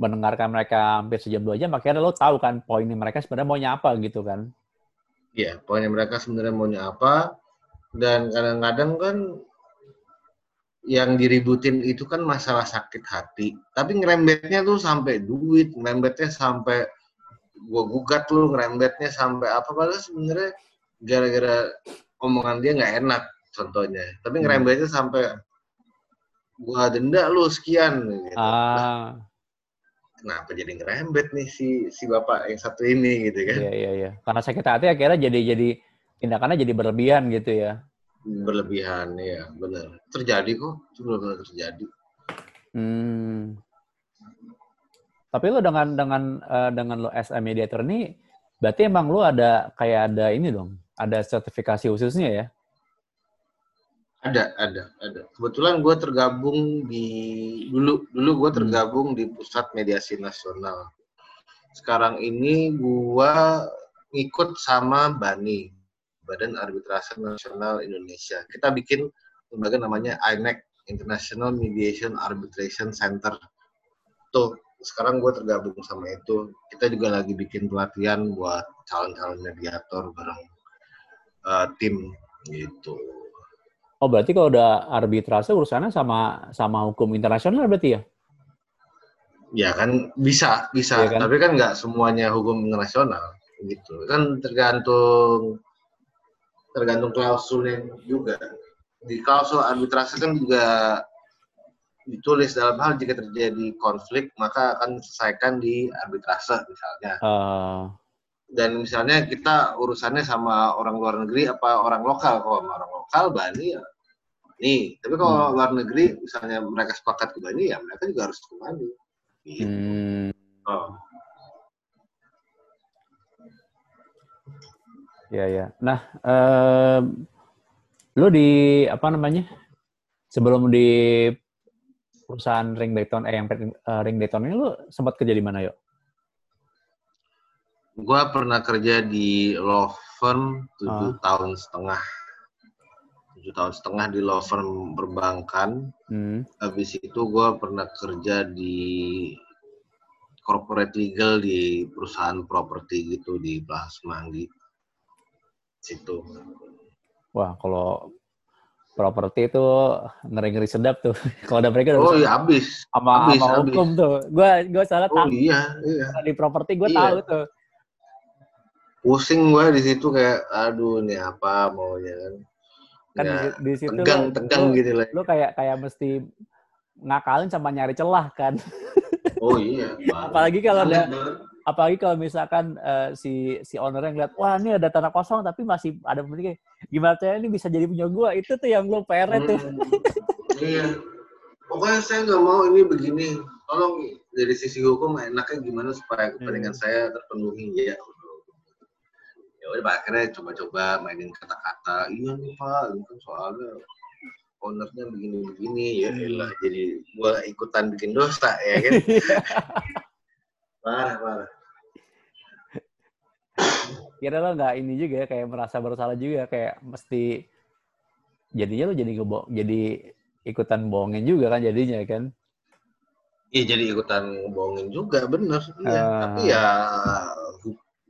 mendengarkan mereka hampir sejam dua jam, akhirnya lo tahu kan poinnya mereka sebenarnya maunya apa gitu kan? Ya, pokoknya mereka sebenarnya maunya apa, dan kadang-kadang kan yang diributin itu kan masalah sakit hati. Tapi ngerembetnya tuh sampai duit, ngerembetnya sampai gua gugat lu, ngerembetnya sampai apa padahal sebenarnya gara-gara omongan dia nggak enak contohnya. Tapi Hmm. ngerembetnya sampai gua denda lu sekian gitu. Ah, Kenapa jadi ngerembet nih si si bapak yang satu ini gitu kan? iya iya iya. Karena sakit hati akhirnya jadi jadi tindakannya jadi berlebihan gitu ya. Berlebihan ya, benar. Terjadi kok, itu benar-benar terjadi. Hmm. Tapi lo dengan dengan eh, dengan lo a mediator ini, berarti emang lo ada kayak ada ini dong, ada sertifikasi khususnya ya? Ada, ada, ada. Kebetulan gue tergabung di dulu dulu gue Hmm. tergabung di pusat mediasi nasional. Sekarang ini gue ngikut sama BANI, Badan Arbitrase Nasional Indonesia. Kita bikin lembaga namanya INEC, International Mediation Arbitration Center. Tuh, sekarang gue tergabung sama itu. Kita juga lagi bikin pelatihan buat calon-calon mediator bareng eh, tim gitu. Oh berarti kalau udah arbitrase urusannya sama sama hukum internasional berarti ya? Ya kan bisa, bisa. Iya kan? Tapi kan nggak semuanya hukum internasional gitu. Kan tergantung tergantung klausulnya juga. Di klausul arbitrase kan juga ditulis dalam hal jika terjadi konflik maka akan diselesaikan di arbitrase misalnya. Eh, Dan misalnya kita urusannya sama orang luar negeri apa orang lokal kalau sama orang lokal Bani ya nih. Tapi kalau Hmm. luar negeri misalnya mereka sepakat ke Bani ya mereka juga harus ke Bani. Gitu. hmm, Oh. ya ya. Nah, eh, lo di apa namanya? Sebelum di perusahaan ring Dayton, eh yang ring Dayton ini lo sempat kerja di mana yuk? Gua pernah kerja di law firm tujuh Ah. tahun setengah. tujuh tahun setengah di law firm perbankan. Hmm. Habis itu gue pernah kerja di corporate legal di perusahaan properti gitu di Plaza Semanggi. Situ. Wah, kalau properti itu ngeri-ngeri sedap tuh. kalau ada mereka Oh iya habis. sama habis, sama habis. hukum tuh. Gua gua salah Oh tahu iya, iya. di properti gua Iya. tahu tuh. Pusing gue di situ kayak aduh nih apa maunya kan. Kan Ya, di, di situ tegang, tegang gitu lah. lu kayak kayak mesti ngakalin sama nyari celah kan. Oh iya. Apalagi kalau ada-. Apalagi kalau misalkan eh, si si ownernya ngeliat, wah ini ada tanah kosong tapi masih ada pemiliknya. Gimana caranya ini bisa jadi punya gua? Itu tuh yang lu PR tuh. Hmm, iya. Pokoknya saya nggak mau ini begini. Tolong dari sisi hukum enaknya gimana supaya kepentingan Hmm. saya terpenuhi ya. Ya udah Pak, akhirnya coba-coba mainin kata-kata. Iya nih Pak, ini kan soalnya ownernya begini-begini ya Hmm. elah jadi gua ikutan bikin dosa ya kan. parah parah. Kira lo nggak ini juga ya, kayak merasa bersalah juga kayak mesti jadinya lo jadi ngebo jadi ikutan bohongin juga kan jadinya kan. Iya jadi ikutan ngebohongin juga bener. Iya. Ah. Tapi ya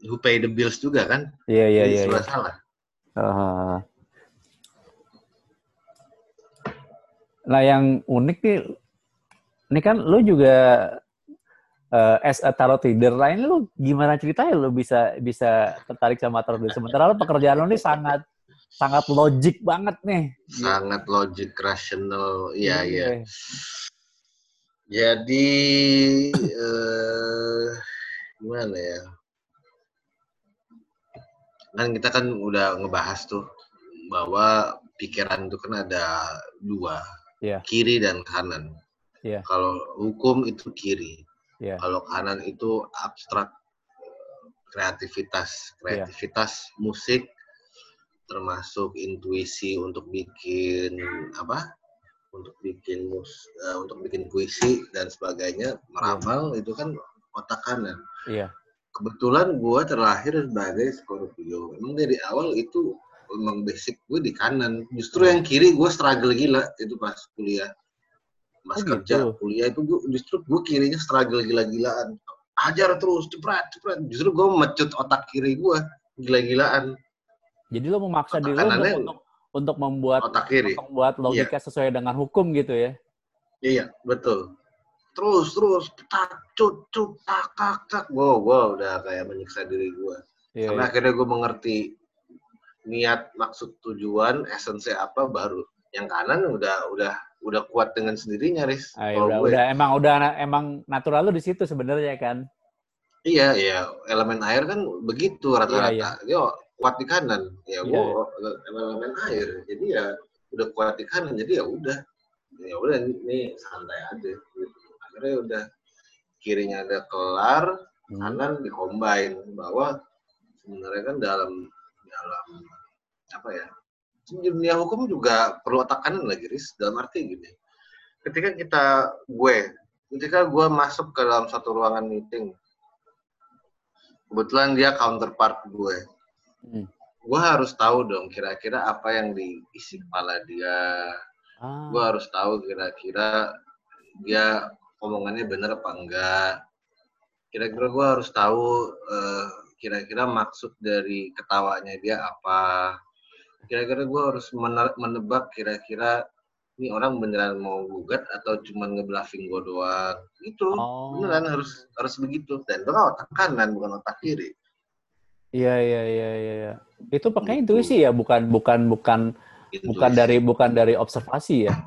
who, pay the bills juga kan. Iya iya iya. iya. salah. Ah. Nah yang unik nih, ini kan lu juga eh, as a tarot reader lain lu gimana ceritanya lu bisa bisa tertarik sama tarot reader? Sementara lu pekerjaan lu ini sangat sangat logik banget nih. sangat logik rasional iya iya Iya. jadi eh gimana ya kan kita kan udah ngebahas tuh bahwa pikiran itu kan ada dua Iya. kiri dan kanan Iya. kalau hukum itu kiri Iya. kalau kanan itu abstrak kreativitas kreativitas musik termasuk intuisi untuk bikin apa untuk bikin mus eh, untuk bikin puisi dan sebagainya meramal itu kan otak kanan Iya. Kebetulan gua terlahir sebagai Scorpio emang dari awal itu emang basic gue di kanan. Justru yang kiri gue struggle gila itu pas kuliah. Pas Oh, kerja gitu. kuliah itu gua, justru gue kirinya struggle gila-gilaan. Ajar terus cepet cepet justru gue mecut otak kiri gue gila-gilaan. Jadi lu memaksa Otak diri untuk, untuk untuk membuat otak kiri. untuk membuat logika sesuai dengan hukum gitu ya. Iya, betul. Terus, terus, tak, cut, cut, tak, tak, tak. Wow, wow, udah kayak menyiksa diri gue. Iya. Sampai iya. akhirnya gue mengerti niat, maksud, tujuan, esensi apa baru. Yang kanan udah, udah, udah kuat dengan sendirinya, Riz. Ah, ya Kalau udah, gue. udah emang udah emang natural lu di situ sebenarnya kan. Iya, iya. Elemen air kan begitu rata-rata. Iya, Dia kuat di kanan. Ya, gue Iya, elemen air. Jadi ya udah kuat di kanan. Jadi ya udah. Ya udah, ini santai aja. Gitu. Akhirnya udah kirinya ada kelar, Hmm. kanan dicombine bahwa sebenarnya kan dalam dalam apa ya dunia hukum juga perlu otak kanan lagi Riz dalam arti gini ketika kita gue ketika gue masuk ke dalam satu ruangan meeting kebetulan dia counterpart gue Hmm. gue harus tahu dong kira-kira apa yang diisi kepala dia Ah, gue harus tahu kira-kira dia omongannya bener apa enggak kira-kira gue harus tahu eh, kira-kira maksud dari ketawanya dia apa kira-kira gue harus menebak kira-kira ini orang beneran mau gugat atau cuma ngebluffing gue doang itu Oh. beneran harus harus begitu dan itu kan otak kanan bukan otak kiri Iya iya iya iya. iya. Itu pakai Gitu. intuisi ya, bukan bukan bukan bukan dari bukan dari observasi ya.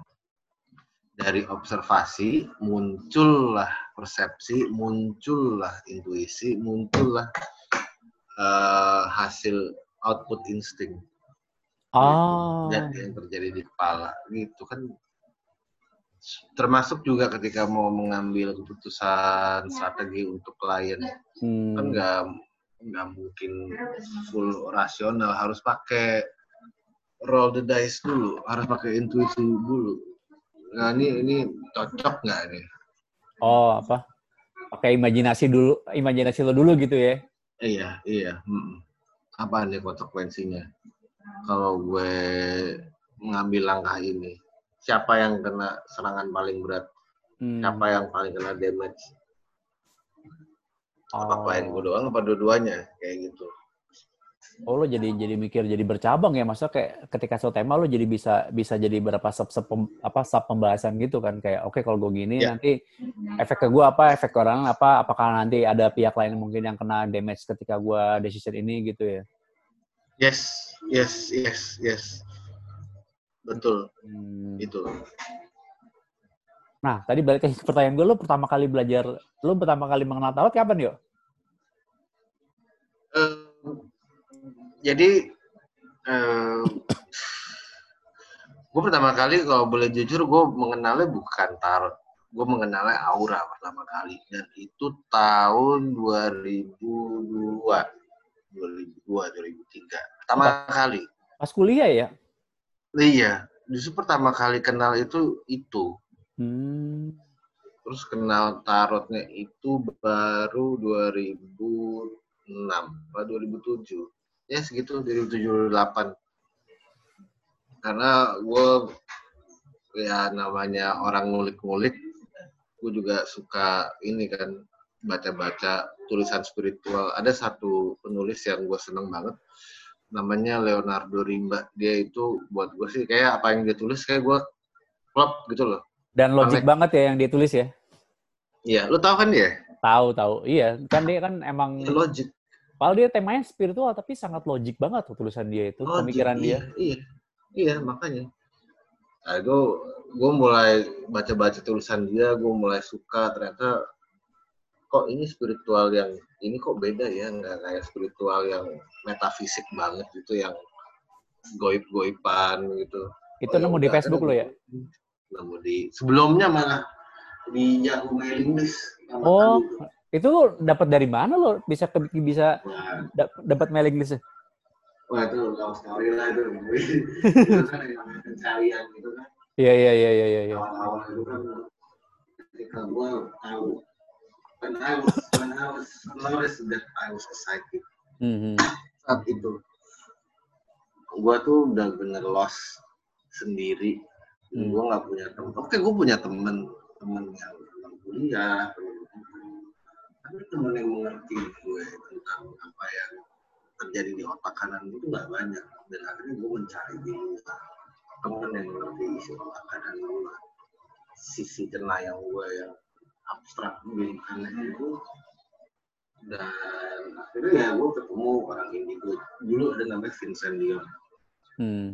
Dari observasi muncullah persepsi, muncullah intuisi, muncullah eh, hasil output insting. Oh. Dan yang terjadi di kepala. Gitu kan. Termasuk juga ketika mau mengambil keputusan strategi untuk klien. Hmm. kan nggak nggak mungkin full rasional. Harus pakai roll the dice dulu. Harus pakai intuisi dulu nah ini ini cocok nggak nih Oh, apa? Pakai imajinasi dulu, imajinasi lo dulu gitu ya. iya iya mm. apa nih konsekuensinya kalau gue mengambil langkah ini. Siapa yang kena serangan paling berat? Hmm. Siapa yang paling kena damage? Apa Oh. main gue doang apa dua-duanya kayak gitu. Oh lo jadi jadi mikir jadi bercabang ya masa kayak ketika satu tema lo jadi bisa bisa jadi berapa sub, sub pem- apa sub pembahasan gitu kan kayak oke kalau gue gini Ya. nanti efek ke gue apa efek ke orang apa apakah nanti ada pihak lain mungkin yang kena damage ketika gue decision ini gitu ya Yes, yes, yes, yes. Betul, Hmm. itu. Nah tadi balik ke pertanyaan gue lo pertama kali belajar lo pertama kali mengenal tarot kapan yo? Jadi eh, gue pertama kali kalau boleh jujur gue mengenalnya bukan tarot. Gue mengenalnya aura pertama kali. Dan itu tahun 2002 2002 2003 pertama kali. Pas kuliah ya? iya. Justru pertama kali kenal itu itu. Hmm. terus kenal tarotnya itu baru 2006 apa 2007 ya segitu 2007 2008 karena gue ya namanya orang ngulik-ngulik gue juga suka ini kan baca-baca tulisan spiritual ada satu penulis yang gue seneng banget namanya Leonardo Rimba dia itu buat gue sih kayak apa yang dia tulis kayak gue klop gitu loh Dan logik Aneh. banget ya yang dia tulis ya? iya lu tahu kan dia Tahu tahu. Iya, kan dia kan emang Ya, logic Padahal dia temanya spiritual tapi sangat logik banget tuh tulisan dia itu, Logic, pemikiran dia. iya, Iya, iya makanya. Nah, gue gue mulai baca-baca tulisan dia, gue mulai suka ternyata kok ini spiritual yang ini kok beda ya, nggak kayak spiritual yang metafisik banget gitu, yang goib-goiban gitu. Itu Oh, nemu ya di udah, Facebook lo ya? Nemu di sebelumnya malah di Yahoo mailing list. Oh, itu dapat dari mana lo bisa ke, bisa da- dapat mailing list? wah itu love story lah itu. itu kan yang pencarian gitu kan. Iya iya iya iya iya. iya. awal-awal itu kan ketika gue tahu when I was when I was noticed that I was excited Mhm. saat itu gue tuh udah bener lost sendiri Hmm. gue nggak punya temen oke gue punya temen temen yang temen kuliah temen tapi temen yang mengerti gue tentang apa yang terjadi di otak kanan itu nggak banyak. Dan akhirnya gue mencari di luar temen yang mengerti isi otak kanan gue sisi cenayang gue yang abstrak gue aneh itu. Dan akhirnya ya gue ketemu orang indigo dulu ada namanya Vincent Dion. Hmm.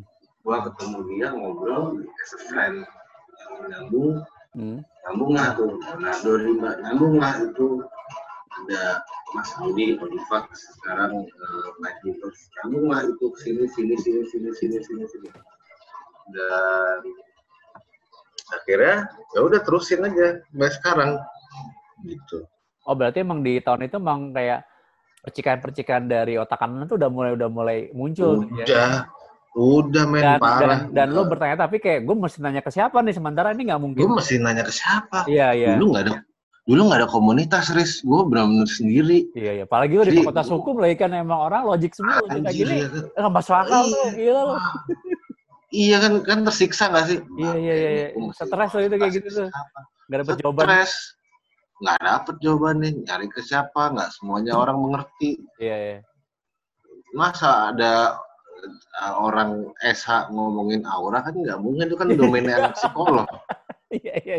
gue ketemu dia ngobrol as a friend. Yang nyambung. Hmm. nyambung lah tuh. Leonardo Rimba nyambung lah itu ada Mas Audi Olivac sekarang uh, Mike Rivers nyambung lah itu sini sini sini sini sini sini sini dan akhirnya ya udah terusin aja sampai sekarang gitu Oh berarti emang di tahun itu emang kayak percikan-percikan dari otak kanan itu udah mulai udah mulai muncul gitu ya. udah udah main Dan, dan, parah dan lo bertanya tapi kayak gue mesti nanya ke siapa nih sementara ini nggak mungkin. gue mesti nanya ke siapa Iya iya. dulu nggak ada dulu nggak ada komunitas ris gue benar-benar sendiri Iya iya. Apalagi lo di fakultas hukum lagi kan emang orang logik semua kayak gini. Nggak masuk akal tuh. Gila lo. Iya kan kan tersiksa nggak sih? Iya, iya, iya, iya. Stres lo itu kayak gitu tuh. Nggak dapet jawaban. Stres. Nggak dapet jawabannya. Nyari ke siapa? Nggak semuanya orang mengerti. Iya iya. Masa ada uh, orang SH ngomongin aura kan nggak mungkin itu kan domainnya anak psikolog. Iya iya.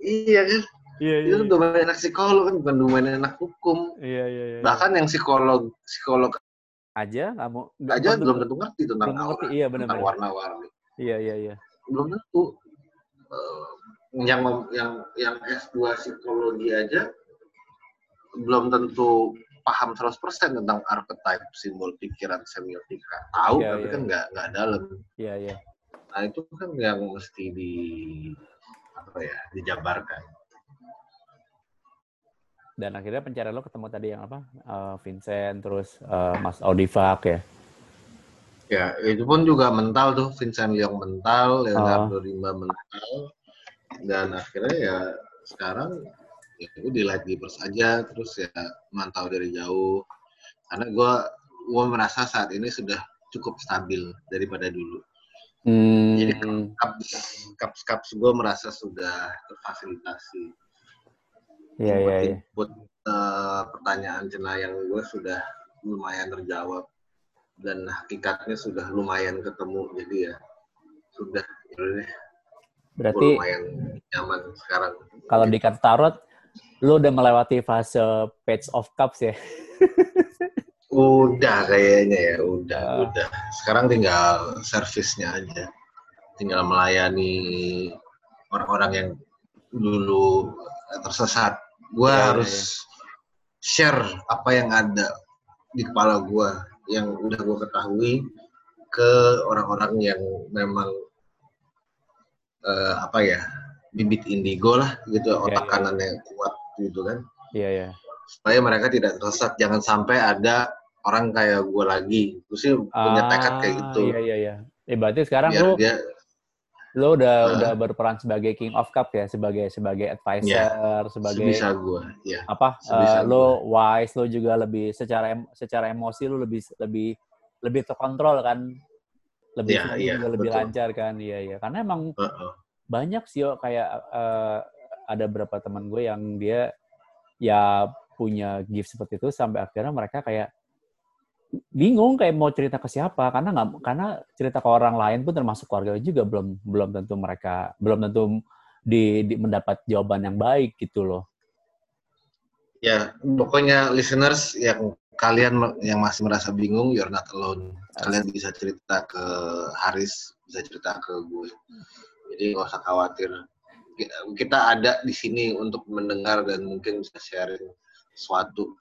Iya kan? Iya iya. Itu domain anak psikolog kan bukan domain anak hukum. Iya iya. iya. Bahkan yang psikolog psikolog aja kamu aja belum tentu ngerti tentang belum ngerti. aura, Iya tentang benar-benar. warna-warni. Iya iya iya. belum tentu Eh, yang yang yang S2 psikologi aja belum tentu paham 100% tentang archetype simbol pikiran semiotika tahu Iya, tapi iya. kan nggak nggak dalam Iya iya. nah itu kan yang mesti di apa ya dijabarkan Dan akhirnya pencarian lo ketemu tadi yang apa? Eh, Vincent terus eh, Mas Audivak ya. ya itu pun juga mental tuh Vincent Leong mental. Leonardo Rimba mental dan akhirnya ya sekarang ya gue di light givers aja terus ya mantau dari jauh karena gue gue merasa saat ini sudah cukup stabil daripada dulu Hmm. Jadi cups cups cups gue merasa sudah terfasilitasi. Iya, iya, iya. Input eh, pertanyaan cenayang gue sudah lumayan terjawab dan hakikatnya sudah lumayan ketemu. Jadi ya sudah gue Berarti lumayan nyaman sekarang. kalau di kartu tarot, lu udah melewati fase Page of Cups ya? Udah kayaknya ya, udah, Ah. udah. Sekarang tinggal servisnya aja. Tinggal melayani orang-orang yang dulu tersesat. Gua Iya, iya, harus share apa yang ada di kepala gua yang udah gua ketahui ke orang-orang yang memang eh, apa ya bibit indigo lah gitu otak iya. kanannya kuat gitu kan Iya, iya. supaya mereka tidak tersesat jangan sampai ada orang kayak gue lagi gue sih punya tekad kayak gitu Iya, iya, iya. Eh, berarti sekarang biar lu dia lu udah Ah. udah berperan sebagai King of Cup ya, sebagai sebagai advisor, sebagai sebisa gue ya apa? sebisa eh, lu wise, lu juga lebih secara em- secara emosi lu lebih lebih lebih terkontrol kan? Lebih Iya, flow iya, juga lebih betul. lancar kan? Iya, iya. Karena emang Heeh. banyak sih yo kayak eh, ada beberapa teman gue yang dia ya punya gift seperti itu sampai akhirnya mereka kayak bingung kayak mau cerita ke siapa karena nggak karena cerita ke orang lain pun termasuk keluarga juga belum belum tentu mereka belum tentu di, di- mendapat jawaban yang baik gitu loh. ya pokoknya listeners yang kalian yang masih merasa bingung you're not alone. Kalian bisa cerita ke Haris bisa cerita ke gue. Jadi nggak usah khawatir. Ki- kita ada di sini untuk mendengar dan mungkin bisa sharing sesuatu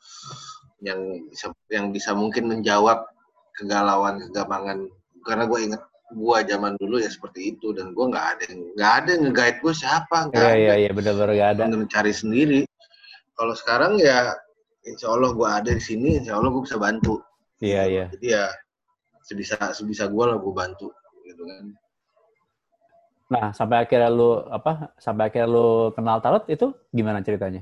yang bisa yang bisa mungkin menjawab kegalauan kegamangan karena gue inget gue zaman dulu ya seperti itu dan gue nggak ada nggak ada nge-guide gue siapa nggak ada iya iya benar-benar gak ada. Bener cari sendiri. Kalau sekarang ya, insya Allah gue ada di sini, insya Allah gue bisa bantu. Iya iya. Jadi ya sebisa sebisa gue lah gue bantu, gitu kan. Nah sampai akhirnya lu apa? Sampai akhirnya lu kenal tarot itu gimana ceritanya?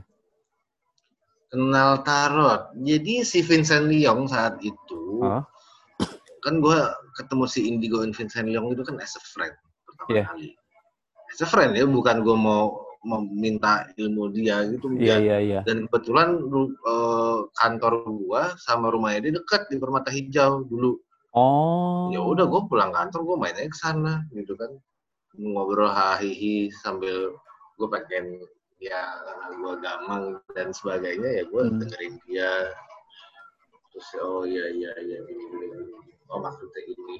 Kenal tarot. Jadi si Vincent Leong saat itu, Hah? kan gue ketemu si Indigo and Vincent Leong itu kan as a friend pertama Iya. kali. As a friend ya, bukan gue mau meminta ilmu dia gitu. Iya enggak. iya iya. Dan kebetulan eh, kantor gua sama rumahnya dia dekat di Permata Hijau dulu. Oh. ya udah gue pulang kantor gue main aja ke sana gitu kan ngobrol hahihi sambil gue pengen ya karena gue gamang dan sebagainya ya gue Hmm. dengerin dia terus oh iya iya iya gini, gini, gini. oh maksudnya ini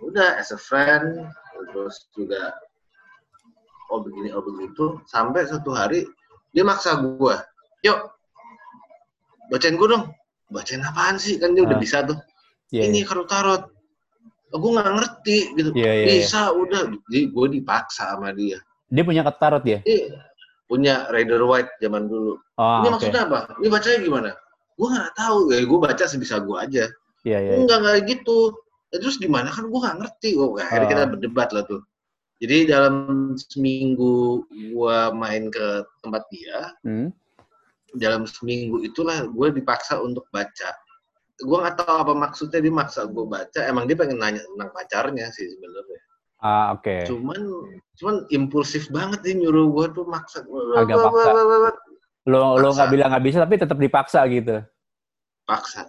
udah as a friend terus juga oh begini oh begitu sampai satu hari dia maksa gue yuk bacain gue dong bacain apaan sih kan dia udah Ah. bisa tuh Iya, ini iya. kartu tarot gue nggak ngerti gitu Iya, iya, iya. bisa udah jadi gue dipaksa sama dia Dia punya kartu tarot ya? Punya Rider White zaman dulu. Oh, ini oke. maksudnya apa? Ini bacanya gimana? Gue nggak tahu. Ya gue baca sebisa gue aja. Iya, iya. enggak enggak gitu. Ya, terus gimana kan gue nggak ngerti. Oh, akhirnya Ah. kita berdebat lah tuh. Jadi dalam seminggu gue main ke tempat dia Hmm. dalam seminggu itulah gue dipaksa untuk baca. Gue nggak tahu apa maksudnya dia maksa gue baca. Emang dia pengen nanya tentang pacarnya sih sebenarnya Ah, oke. cuman cuman impulsif banget dia nyuruh gue tuh maksa Agak paksa. Lo lo nggak Paksa. bilang nggak bisa tapi tetap dipaksa gitu. paksa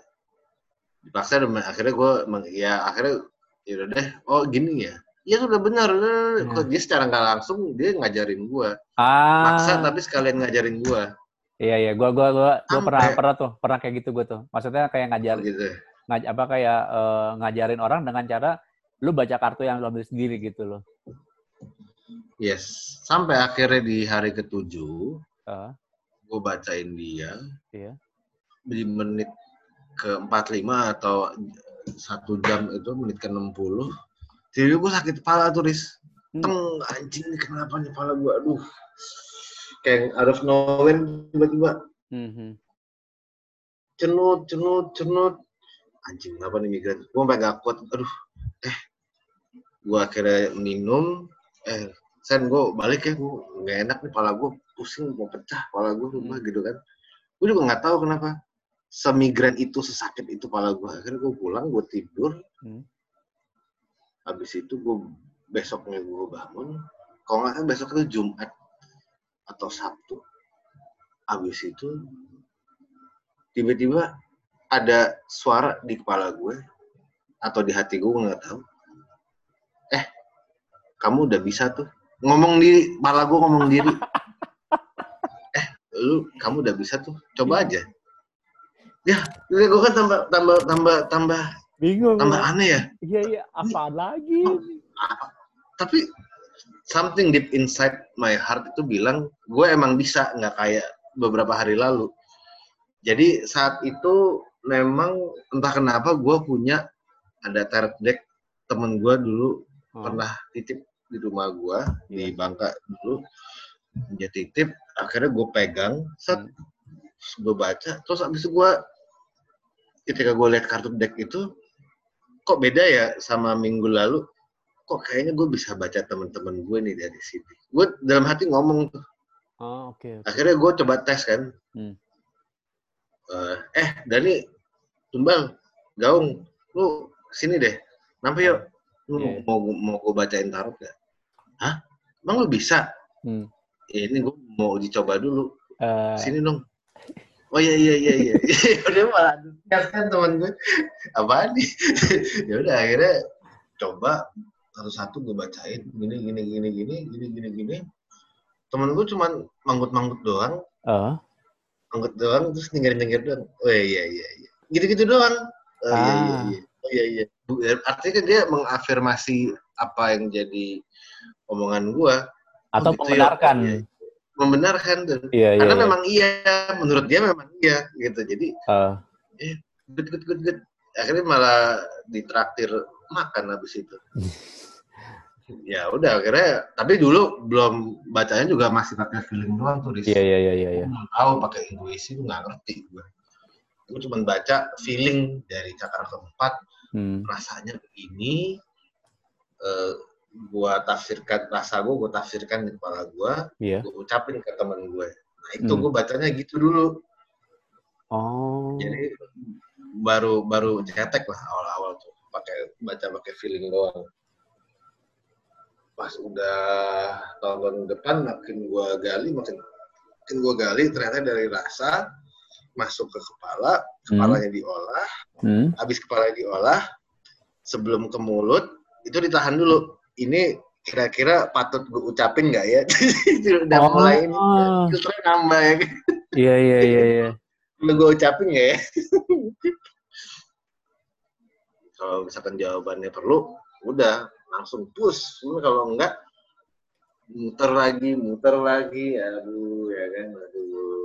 dipaksa dan akhirnya gue ya akhirnya ya udah deh oh gini ya Iya udah benar, Hmm. dia secara nggak langsung dia ngajarin gue, Ah. maksa tapi sekalian ngajarin gue, Iya iya, gua gua gua, gua Sampai- pernah pernah tuh, pernah kayak gitu gua tuh. Maksudnya kayak ngajar gitu. ngaj apa kayak eh, ngajarin orang dengan cara lu baca kartu yang lu ambil sendiri gitu loh. Yes, sampai akhirnya di hari ketujuh, Ah, gue bacain dia, iya. di menit ke 45 atau satu jam itu menit ke 60 jadi gue sakit kepala tuh Riz. Hmm. teng anjing kenapa nih kepala gue aduh. Kayak out of nowhere tiba-tiba. Mhm. cenut cenut cenut. Anjing kenapa nih migran gue sampai gak kuat. Aduh. Eh gue akhirnya minum eh sen gue balik ya gue nggak enak nih kepala gue pusing mau pecah kepala gue rumah gitu kan. Gue juga nggak tahu kenapa semigran itu sesakit itu kepala gue akhirnya gue pulang gue tidur. Hmm. habis itu gue besoknya gue bangun kalau nggak salah besok itu Jumat atau Sabtu. Habis itu tiba-tiba ada suara di kepala gue atau di hati gue nggak tahu kamu udah bisa tuh ngomong diri kepala gue ngomong diri eh lu kamu udah bisa tuh coba aja ya gue kan tambah tambah tambah tambah Bingung. tambah ya. aneh ya Iya, iya. Apa lagi? apa tapi something deep inside my heart itu bilang gue emang bisa nggak kayak beberapa hari lalu jadi saat itu memang entah kenapa gue punya ada tarot deck temen gue dulu Oh, pernah titip di rumah gue di Iya. Bangka dulu dia titip akhirnya gue pegang set Hmm. gue baca terus abis itu gue ketika gue lihat kartu deck itu kok beda ya sama minggu lalu kok kayaknya gue bisa baca teman-teman gue nih dari sini gue dalam hati ngomong tuh Oh, oke. oke. akhirnya gue coba tes kan Hmm. Eh, eh Dani tumbal gaung lu sini deh nampak yuk lu Iya. mau mau gue bacain tarot gak hah? Emang lu bisa? Hmm. "Ya, ini gue mau dicoba dulu. Eh, sini dong. Oh iya iya iya iya. Udah malah antusias kan teman gue apaan nih? Ya udah akhirnya coba satu-satu gue bacain. Gini gini gini gini gini gini gini. Temen gue cuman manggut-manggut doang. Eh, manggut doang terus nyengir-nyengir doang. Oh iya iya iya. Gitu-gitu doang. Oh iya iya Ah. iya oh iya iya Bu- artinya kan dia mengafirmasi apa yang jadi omongan gue atau gitu ya. membenarkan. Iya. membenarkan dan Iya, iya. karena iya. memang iya menurut dia memang iya gitu jadi Eh, good good good good akhirnya malah ditraktir makan habis itu ya udah akhirnya tapi dulu belum bacanya juga masih pakai feeling doang tuh iya, iya, iya, iya, iya. Gua belum tahu pakai intuisi nggak ngerti gue gue cuma baca feeling dari cakra keempat Hmm. rasanya begini eh, gua tafsirkan rasa gue gue tafsirkan di kepala gue Iya. gue ucapin ke temen gue nah itu Hmm. gue bacanya gitu dulu Oh. jadi baru baru cetek lah awal-awal tuh pakai baca pakai feeling doang pas udah tahun depan makin gua gali makin makin gua gali ternyata dari rasa masuk ke kepala kepalanya diolah Hmm. habis kepala diolah sebelum ke mulut itu ditahan dulu ini kira-kira patut gue ucapin nggak ya udah Oh. mulai ini filternya nambah ya Iya, iya, iya, iya. Gue ucapin nggak ya? kalau misalkan jawabannya perlu, udah langsung push. Kalau enggak, muter lagi, muter lagi, aduh ya kan, aduh.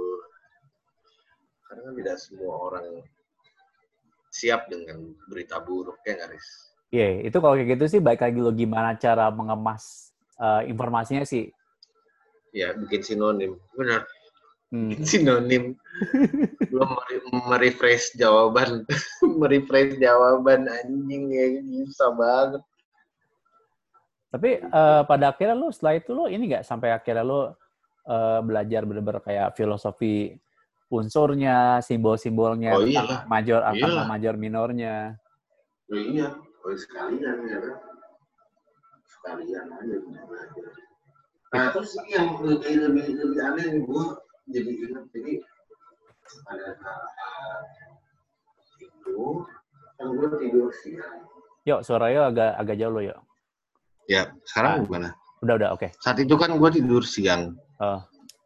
Karena kan tidak semua orang siap dengan berita buruk ya Riz? Iya, itu kalau kayak gitu sih baik lagi lo gimana cara mengemas eh, informasinya sih. Ya, bikin sinonim. Benar, Hmm. sinonim. Belum mere- merefresh jawaban. merefresh jawaban, anjing ya, susah banget. Tapi eh, pada akhirnya lo setelah itu lo ini nggak sampai akhirnya lo eh, belajar bener-bener kayak filosofi unsurnya, simbol-simbolnya, Oh, iyalah. major, apa Iyalah. major minornya. Oh, iya, oh, sekalian ya kan. Sekalian aja belajar. Nah terus ini yang lebih lebih lebih aneh gue jadi ingat jadi pada saat itu kan gue tidur siang. Yuk, suaranya agak agak jauh lo yuk. Ya sekarang gimana? Udah, udah, oke. Saat itu kan gue tidur siang. Oh.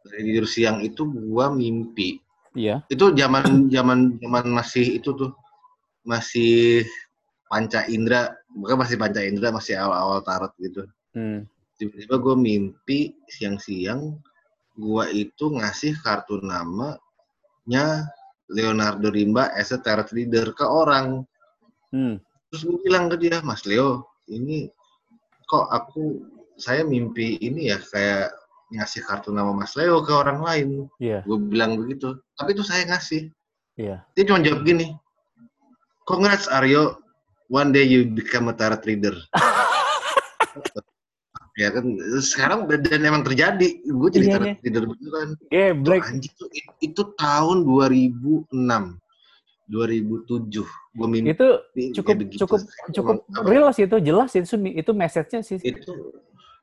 Tidur siang itu gue mimpi. Iya. Itu zaman zaman zaman masih itu tuh masih panca indera, bukan masih panca indera masih awal-awal tarot gitu. Hmm. tiba-tiba gue mimpi siang-siang gue itu ngasih kartu namanya Leonardo Rimba as a tarot reader ke orang Hmm. terus gue bilang ke dia Mas Leo ini kok aku saya mimpi ini ya kayak ngasih kartu nama Mas Leo ke orang lain Iya. gue bilang begitu tapi itu saya ngasih Iya. dia cuma jawab gini congrats Aryo one day you become a tarot reader ya kan sekarang dan emang terjadi gue jadi tarot iya. reader beneran Geblek. anjing tuh it- itu tahun 2006 2007 gue mimpi Itu cukup begitu. cukup cukup Emang- real sih itu jelas itu itu message-nya sih. itu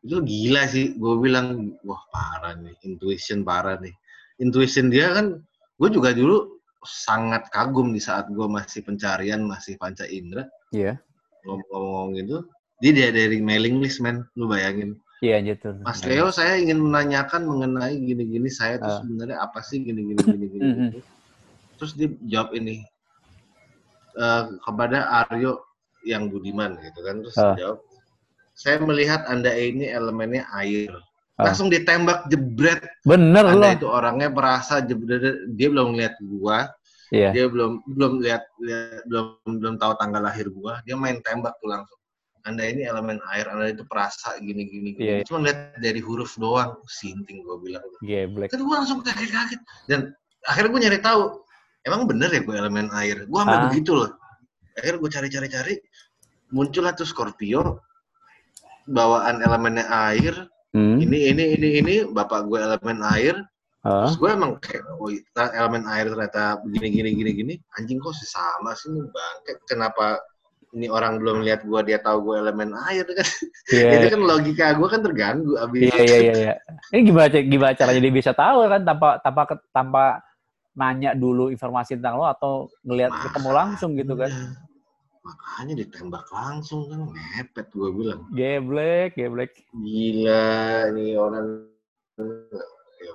itu gila sih. Gue bilang wah parah nih intuition parah nih. Intuition dia kan gue juga dulu sangat kagum di saat gue masih pencarian masih panca indera Iya. ngomong-ngomong gitu dia dia dari mailing list men. Lu bayangin. Iya gitu. Mas Leo saya ingin menanyakan mengenai gini-gini. Saya tuh Ah. sebenarnya apa sih gini-gini gini-gini gitu. terus dia jawab ini eh, kepada Aryo yang Budiman gitu kan. Terus dia jawab saya melihat anda ini elemennya air Ah. langsung ditembak jebret Bener loh. anda itu orangnya merasa jebret dia belum lihat gua Iya. dia belum belum lihat, lihat- belum belum tahu tanggal lahir gua dia main tembak tuh langsung anda ini elemen air anda itu perasa gini gini, gini. Iya, iya. cuma lihat dari huruf doang sinting gua bilang Geblek. kan gue langsung kaget-kaget dan akhirnya gue nyari tahu emang bener ya gue elemen air gue sampai Ah. begitu loh akhirnya gue cari-cari-cari muncullah tuh Scorpio bawaan elemennya air Hmm. ini ini ini ini bapak gue elemen air Ah. terus gue emang kayak oh elemen air ternyata begini gini gini gini anjing kok sih sama sih nih bangke kenapa ini orang belum lihat gue dia tahu gue elemen air kan Iya. itu kan logika gue kan terganggu abis Iya iya iya. iya. Ini gimana gimana caranya dia bisa tahu kan tanpa tanpa tanpa nanya dulu informasi tentang lo atau ngelihat ketemu langsung gitu kan? Makanya ditembak langsung kan mepet gue bilang. Geblek, geblek. Gila nih orang. Ya,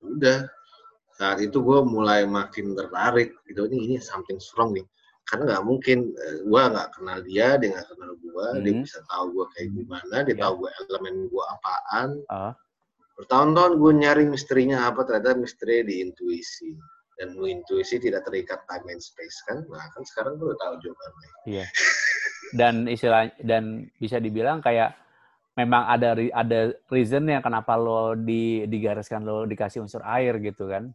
udah. Saat itu gue mulai makin tertarik gitu. Ini ini something wrong nih. Karena nggak mungkin gue nggak kenal dia, dia nggak kenal gue, dia Hmm. bisa tahu gue kayak gimana, dia Ya. tahu gue elemen gue apaan. Ah. Bertahun-tahun gue nyari misterinya apa, ternyata misteri di intuisi. Dan lu intuisi tidak terikat time and space kan? Nah kan sekarang gue udah tahu jawabannya. Iya. Dan istilah dan bisa dibilang kayak memang ada ada reasonnya kenapa lo di digariskan lo dikasih unsur air gitu kan?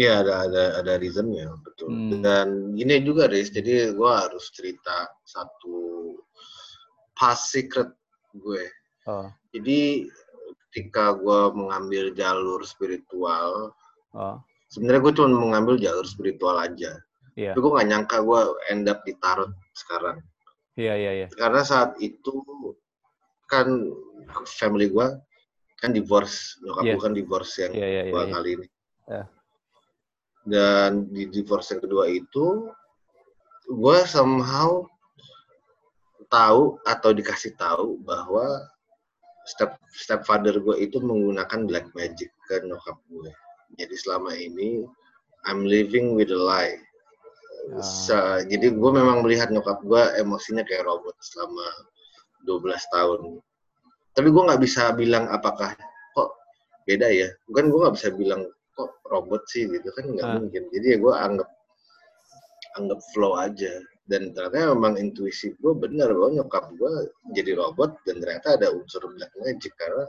Iya ada ada ada reasonnya betul. Hmm. Dan gini juga Riz, jadi gue harus cerita satu past secret gue. Oh, Jadi ketika gue mengambil jalur spiritual, oh, sebenarnya gue cuma mengambil jalur spiritual aja. iya, Tapi gue gak nyangka gue end up di tarot sekarang. iya, iya, iya. Karena saat itu kan family gue kan divorce, nyokap Iya. gue kan divorce yang Iya, iya, iya. dua iya. kali ini. Ya. Dan di divorce yang kedua itu, gue somehow tahu atau dikasih tahu bahwa step stepfather gue itu menggunakan black magic ke nyokap gue. Jadi selama ini I'm living with a lie. Ah. Sa- jadi gue memang melihat nyokap gue emosinya kayak robot selama 12 tahun. Tapi gue nggak bisa bilang apakah kok beda ya. Bukan gue nggak bisa bilang kok robot sih gitu kan nggak Ah. mungkin. Jadi ya gue anggap anggap flow aja. Dan ternyata memang intuisi gue benar bahwa nyokap gue jadi robot dan ternyata ada unsur black magic karena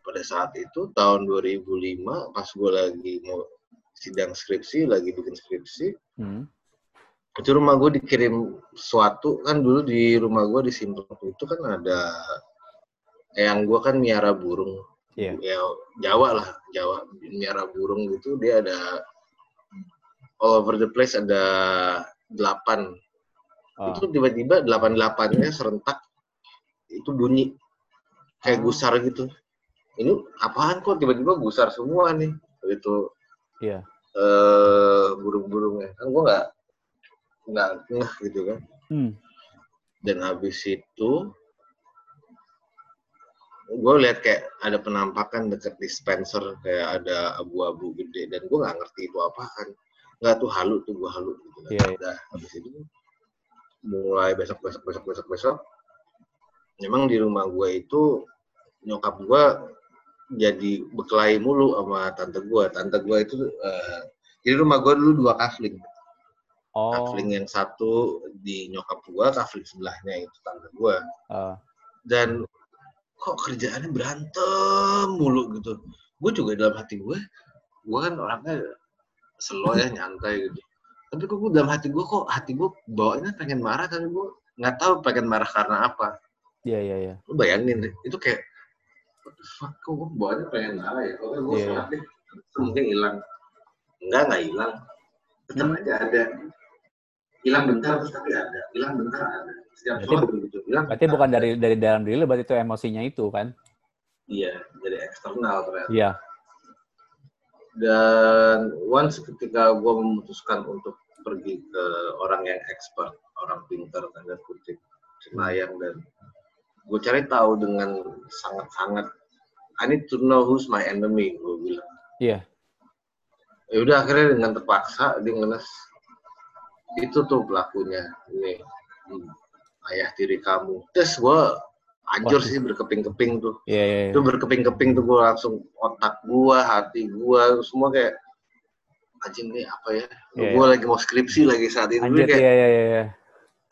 pada saat itu tahun 2005 pas gue lagi mau sidang skripsi lagi bikin skripsi Hmm. itu rumah gue dikirim suatu kan dulu di rumah gue di Simpang itu kan ada yang gue kan miara burung Iya. ya Jawa lah Jawa miara burung gitu dia ada all over the place ada delapan Oh, itu tiba-tiba delapan delapannya serentak itu bunyi. Kayak Oh. gusar gitu. Ini apaan kok tiba-tiba gusar semua nih? Itu Iya. eh burung-burungnya. Kan gue nggak nggak ngeh gitu kan. Hmm. dan habis itu gue lihat kayak ada penampakan deket dispenser kayak ada abu-abu gede. Dan gue nggak ngerti itu apaan. Nggak tuh halu tuh gue halu gitu kan. Iya, iya. Udah, habis itu mulai besok besok besok besok besok memang di rumah gue itu nyokap gue jadi berkelahi mulu sama tante gue tante gue itu eh, jadi rumah gue dulu dua kafling Oh. kafling yang satu di nyokap gua, kafling sebelahnya itu tante gua. ah. Dan kok kerjaannya berantem mulu gitu. Gue juga dalam hati gue, gue kan orangnya slow ya, nyantai gitu. Tapi kok gue dalam hati gue kok hati gue bawaannya pengen marah tapi gue nggak tahu pengen marah karena apa. Iya, iya, iya. Lu bayangin deh, itu kayak what the fuck, kok gue bawaannya pengen marah ya? Kalau gue Iya. sholat deh, mungkin hilang. Enggak, nggak hilang. tetap Hmm. aja ada hilang bentar terus tapi ada hilang bentar ada setiap Berarti sholat begitu hilang Berarti bukan ada. dari dari dalam diri lu, berarti itu emosinya itu kan? iya dari eksternal ternyata Iya. Dan once ketika gue memutuskan untuk pergi ke orang yang expert orang pintar tanda kutip cenayang dan gue cari tahu dengan sangat-sangat I need to know who's my enemy gue bilang Iya. ya udah akhirnya dengan terpaksa dia ngeles itu tuh pelakunya ini hmm, ayah tiri kamu terus gue hancur sih berkeping-keping tuh. Iya, iya, iya. itu berkeping-keping tuh gue langsung otak gue hati gue semua kayak anjing nih apa ya? Iya, gue lagi mau skripsi lagi saat itu Anjir, kayak iya, iya, iya, iya.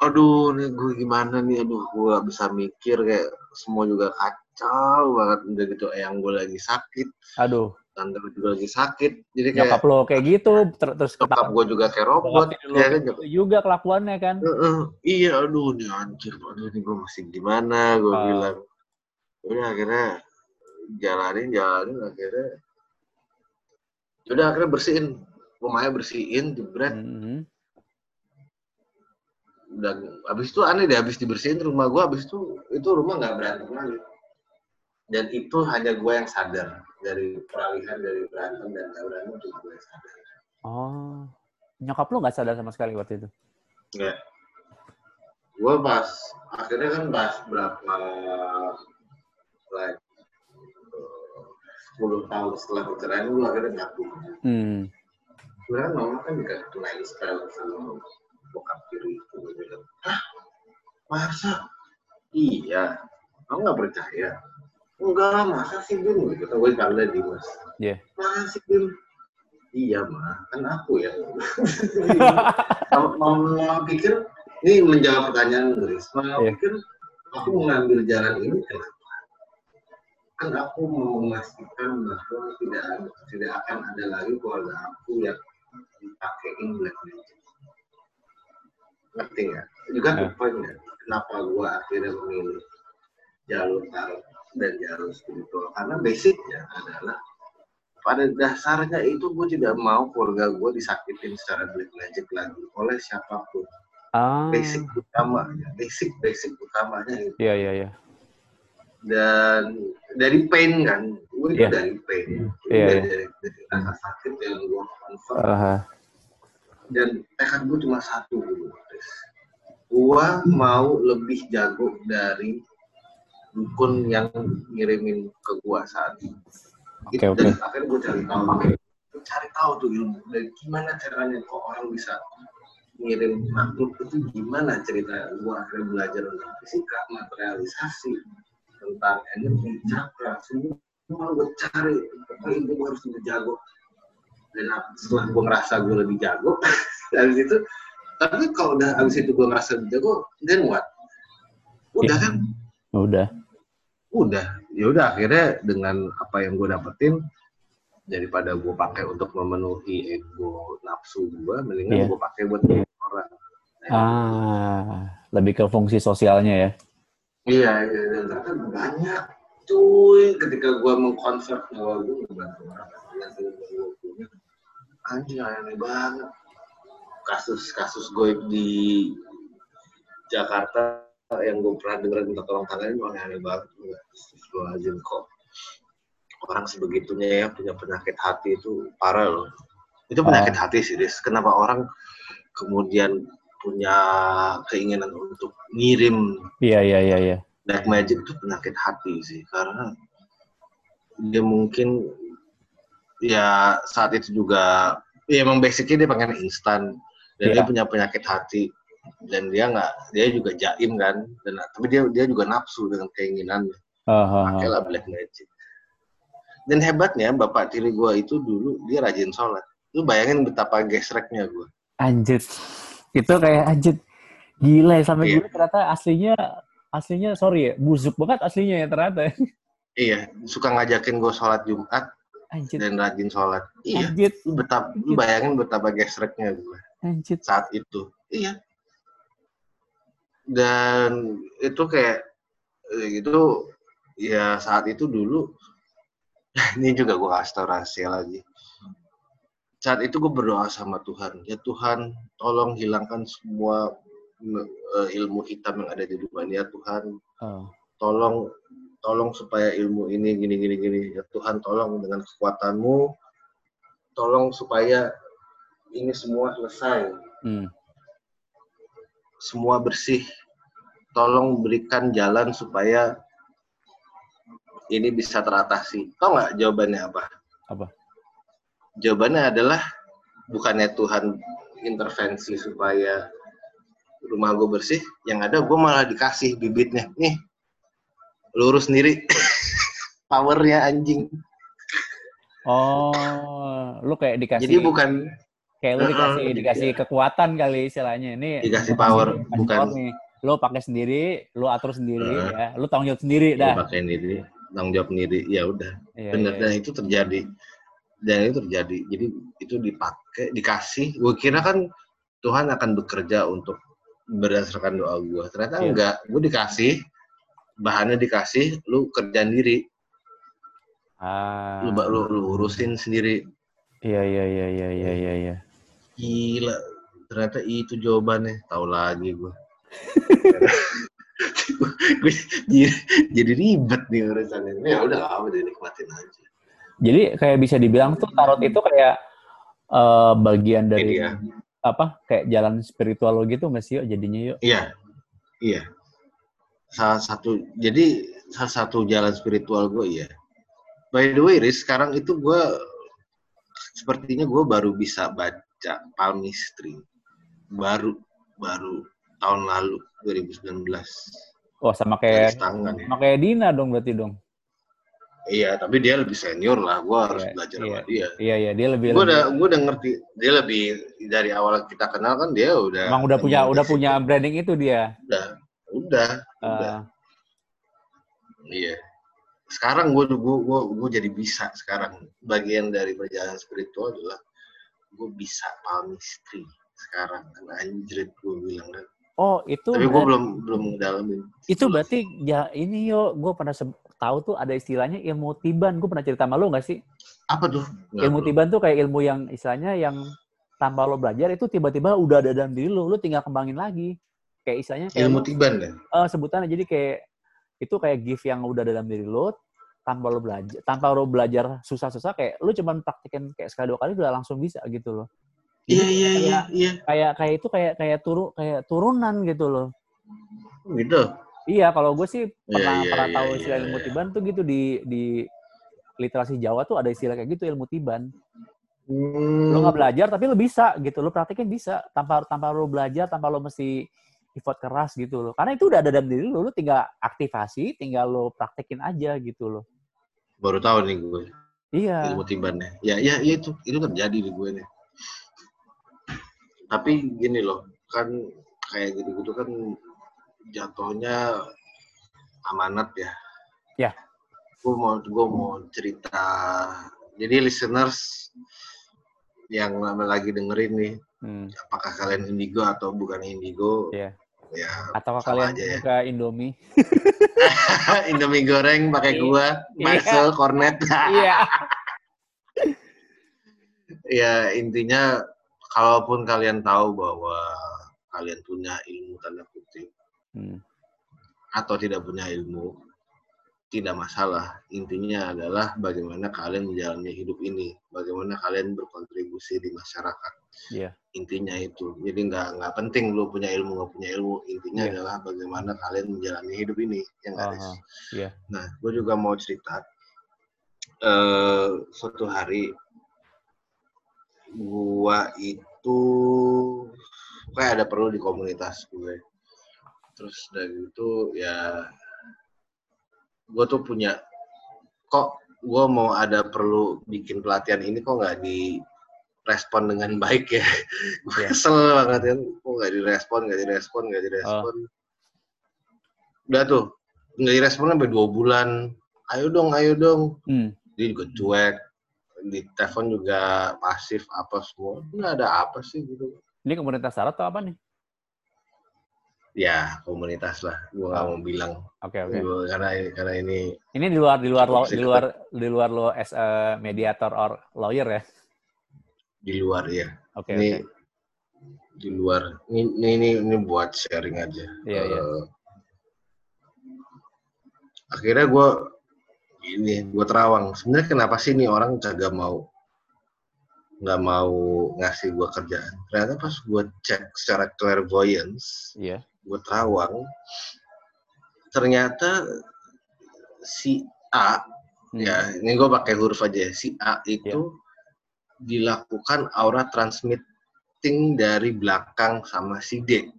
aduh nih gue gimana nih? Aduh gue gak bisa mikir kayak semua juga kacau banget udah gitu yang gue lagi sakit. Aduh, tante gue juga lagi sakit. Jadi kayak nyokap lo kayak gitu, ter- terus nyokap gue juga kayak robot ya kan gitu juga kelakuannya kan? Heeh, iya aduh nih anjir aduh nih gue masih gimana? Gue Ah. bilang udah akhirnya jalanin jalanin akhirnya udah akhirnya bersihin. Rumahnya bersihin jebret. Mhm. dan abis itu aneh deh abis dibersihin rumah gue abis itu itu rumah nggak berantem lagi dan itu hanya gue yang sadar dari peralihan dari berantem dan berantem cuma gue yang sadar Oh, nyokap lo nggak sadar sama sekali waktu itu? Enggak. Gue pas akhirnya kan pas berapa like uh, 10 tahun setelah perceraian gue akhirnya ngaku. Hmm. Sebenarnya mama kan juga nangis sekali sama bokap tiri itu. Gue bilang, Hah? Masa? Iya. Kamu nggak percaya? Enggak lah, masa sih Bim? Gitu. Gue panggilnya Dimas. Iya. Masa sih Bim? Iya mah, kan aku yang mau mau pikir ini menjawab pertanyaan Risma Iya. pikir aku mengambil jalan ini kenapa? Kan aku mau memastikan bahwa tidak tidak akan ada lagi keluarga aku yang dipakein black magic. Ngerti nggak? Juga Ya. poinnya. Kenapa gua akhirnya memilih jalur tarot dan jalur spiritual? Karena basicnya adalah pada dasarnya itu gue tidak mau keluarga gue disakitin secara black magic lagi oleh siapa pun. Ah. Basic utamanya, basic basic utamanya itu. Iya, iya, iya. Dan dari pain kan, gue Iya. dari pain, Iya, dari, iya. dari, dari rasa sakit yang gue confront. Aha. Dan tekad gue cuma satu. Gue mau lebih jago dari dukun yang ngirimin ke gue saat Itu- oke. Dan akhirnya gue cari tahu, cari tahu tuh ilmu. Dan gimana caranya kok orang bisa ngirim makhluk itu gimana cerita gue akhirnya belajar tentang fisika, materialisasi, tentang energi, cakra, semua gue cari. Pokoknya gue harus lebih jago. Dan setelah gue ngerasa gue lebih jago, dari situ, tapi kalau udah abis itu gue ngerasa lebih jago, then what? Udah Iya. kan? Udah. Udah ya udah akhirnya dengan apa yang gue dapetin daripada gue pakai untuk memenuhi ego nafsu gue mendingan Iya. gue pakai buat orang. Ah, lebih ke fungsi sosialnya ya. iya iya, dan ternyata banyak cuy. Ketika gue mengkonvert bahwa gue ngebantu orang. Anjing aneh banget. Kasus-kasus gue di Jakarta yang gue pernah dengar minta tolong tangan itu aneh-aneh banget Astagfirullahaladzim kok orang sebegitunya ya punya penyakit hati itu parah loh itu penyakit hati sih Riz. kenapa orang kemudian punya keinginan untuk ngirim Iya, iya, iya, iya. black magic itu penyakit hati sih karena dia mungkin ya saat itu juga ya emang basicnya dia pengen instan dan Iya. dia punya penyakit hati dan dia nggak dia juga jaim kan dan tapi dia dia juga nafsu dengan keinginan ah. pakailah black magic dan hebatnya bapak tiri gua itu dulu dia rajin sholat lu bayangin betapa gesreknya gua Anjir. Itu kayak anjir. Gila ya, sampai Iya. gue ternyata aslinya aslinya sorry ya, busuk banget aslinya ya ternyata. iya suka ngajakin gua sholat jumat Anjir. dan rajin sholat iya Anjir. betapa lu bayangin betapa gesreknya gua Anjir. saat itu. Iya. Dan itu kayak eh, itu ya saat itu dulu ini juga gue kasih tau rahasia lagi. saat itu gue berdoa sama Tuhan ya Tuhan tolong hilangkan semua uh, ilmu hitam yang ada di dunia ya Tuhan Oh. tolong tolong supaya ilmu ini gini gini gini ya Tuhan tolong dengan kekuatanmu tolong supaya ini semua selesai Hmm. Semua bersih tolong berikan jalan supaya ini bisa teratasi. Tau nggak jawabannya apa? Apa? jawabannya adalah bukannya Tuhan intervensi supaya rumah gue bersih yang ada gue malah dikasih bibitnya. Nih lurus sendiri. Powernya anjing. Oh, lu kayak dikasih jadi bukan kayak lu dikasih Heeh, dikasih kekuatan kali istilahnya. Ini Dikasih power, kasih- kasih bukan- power nih. Lu pakai sendiri, lu atur sendiri Heeh. ya. Lu tanggung jawab sendiri dah. pakai diri tanggung jawab sendiri ya udah Iya, benar iya, dan itu terjadi dan itu terjadi jadi itu dipakai dikasih gue kira kan Tuhan akan bekerja untuk berdasarkan doa gue ternyata Iya. enggak gue dikasih bahannya dikasih lu kerjaan diri Ah. lu, lu, lu urusin sendiri Iya, iya, iya, iya, iya, iya, iya. Gila ternyata itu jawabannya tahu lagi gue gue jadi, jadi ribet nih urusannya ya udah apa deh nikmatin aja Jadi kayak bisa dibilang tuh tarot itu kayak eh, bagian dari Media. apa? Kayak jalan spiritual lo gitu nggak sih yuk jadinya yuk? Iya, iya. Salah satu, jadi salah satu jalan spiritual gue ya. By the way, Riz, sekarang itu gue sepertinya gue baru bisa baca palmistry. Baru, baru tahun lalu 2019. Wah sama kayak tangan. sama kayak Dina dong berarti dong. Iya, tapi dia lebih senior lah. Gue harus Iya, belajar iya. sama dia. Iya iya dia lebih Gue udah, gue udah ngerti. Dia lebih dari awal kita kenal kan dia udah. emang udah punya udah punya branding itu dia. Udah, udah, udah. Eh, Iya. Sekarang gue gue gue gue jadi bisa sekarang bagian dari perjalanan spiritual adalah gue bisa palmistry sekarang kan anjrit gue bilang kan. oh itu Tapi gue belum belum ngedalamin. itu berarti ya ini yo gue pernah tahu tuh ada istilahnya ilmu tiban. Gue pernah cerita sama lo nggak sih? Apa tuh? Nggak, ilmu bro. tiban tuh kayak ilmu yang istilahnya yang tanpa lo belajar itu tiba-tiba udah ada dalam diri lo, lo tinggal kembangin lagi. Kayak istilahnya kayak Ilmu tiban ya. eh, sebutannya jadi kayak itu kayak gift yang udah ada dalam diri lo tanpa lo belajar tanpa lo belajar susah-susah kayak lo cuman praktekin kayak sekali dua kali udah langsung bisa gitu loh. Iya iya iya kayak- iya. Kayak kayak itu kayak kayak turun kayak turunan gitu loh. Gitu. Iya, kalau gue sih Iya, pernah iya, pernah iya, tahu iya, istilah ilmu iya. tiban tuh gitu di di literasi Jawa tuh ada istilah kayak gitu ilmu tiban. Hmm. Lo nggak belajar tapi lo bisa gitu, lo praktekin bisa tanpa tanpa lo belajar, tanpa lo mesti effort keras gitu loh. Karena itu udah ada dalam diri lo, lo tinggal aktivasi, tinggal lo praktekin aja gitu loh. Baru tahu nih gue Iya. ilmu tibannya. Ya ya iya itu itu terjadi di gue nih. Tapi gini loh, kan kayak gitu-gitu kan jatuhnya amanat ya. Ya. Gue mau gue mau cerita. Jadi listeners yang lagi dengerin nih, Hmm, apakah kalian indigo atau bukan indigo? Iya. Ya, Atau kalian aja ya. suka Indomie? Indomie goreng pakai Iya. gua, bakso, kornet. Iya. ya intinya kalaupun kalian tahu bahwa kalian punya ilmu tanda kutip Hmm, atau tidak punya ilmu tidak masalah intinya adalah bagaimana kalian menjalani hidup ini bagaimana kalian berkontribusi di masyarakat Iya. intinya itu jadi nggak nggak penting lu punya ilmu nggak punya ilmu intinya Iya. adalah bagaimana kalian menjalani hidup ini yang Aha, Riz? iya. Nah, gue juga mau cerita. eh suatu hari gua itu kayak ada perlu di komunitas gue. Terus dari itu ya gue tuh punya kok gue mau ada perlu bikin pelatihan ini kok nggak di respon dengan baik ya? Gue Iya. kesel banget kan kok nggak direspon nggak direspon nggak direspon udah tuh nggak direspon sampai dua bulan. Ayo dong ayo dong. Hmm. dia juga cuek di telepon juga pasif apa semua. Nggak ada apa sih gitu. Ini komunitas tarot atau apa nih? Ya komunitas lah gue nggak mau bilang Oke, oke. Gua- karena karena ini Ini di luar di luar lo, di luar di luar lo as a mediator or lawyer ya. di luar ya. Oke, ini oke. di luar. Ini, ini ini ini buat sharing aja. Iya, iya. Eh, Akhirnya gue ini gue terawang. Sebenarnya kenapa sih nih orang kagak mau nggak mau ngasih gue kerjaan? Ternyata pas gue cek secara clairvoyance, Iya. Gue terawang, ternyata si A Hmm. ya ini gue pakai huruf aja ya. si A itu dilakukan aura transmitting dari belakang sama si D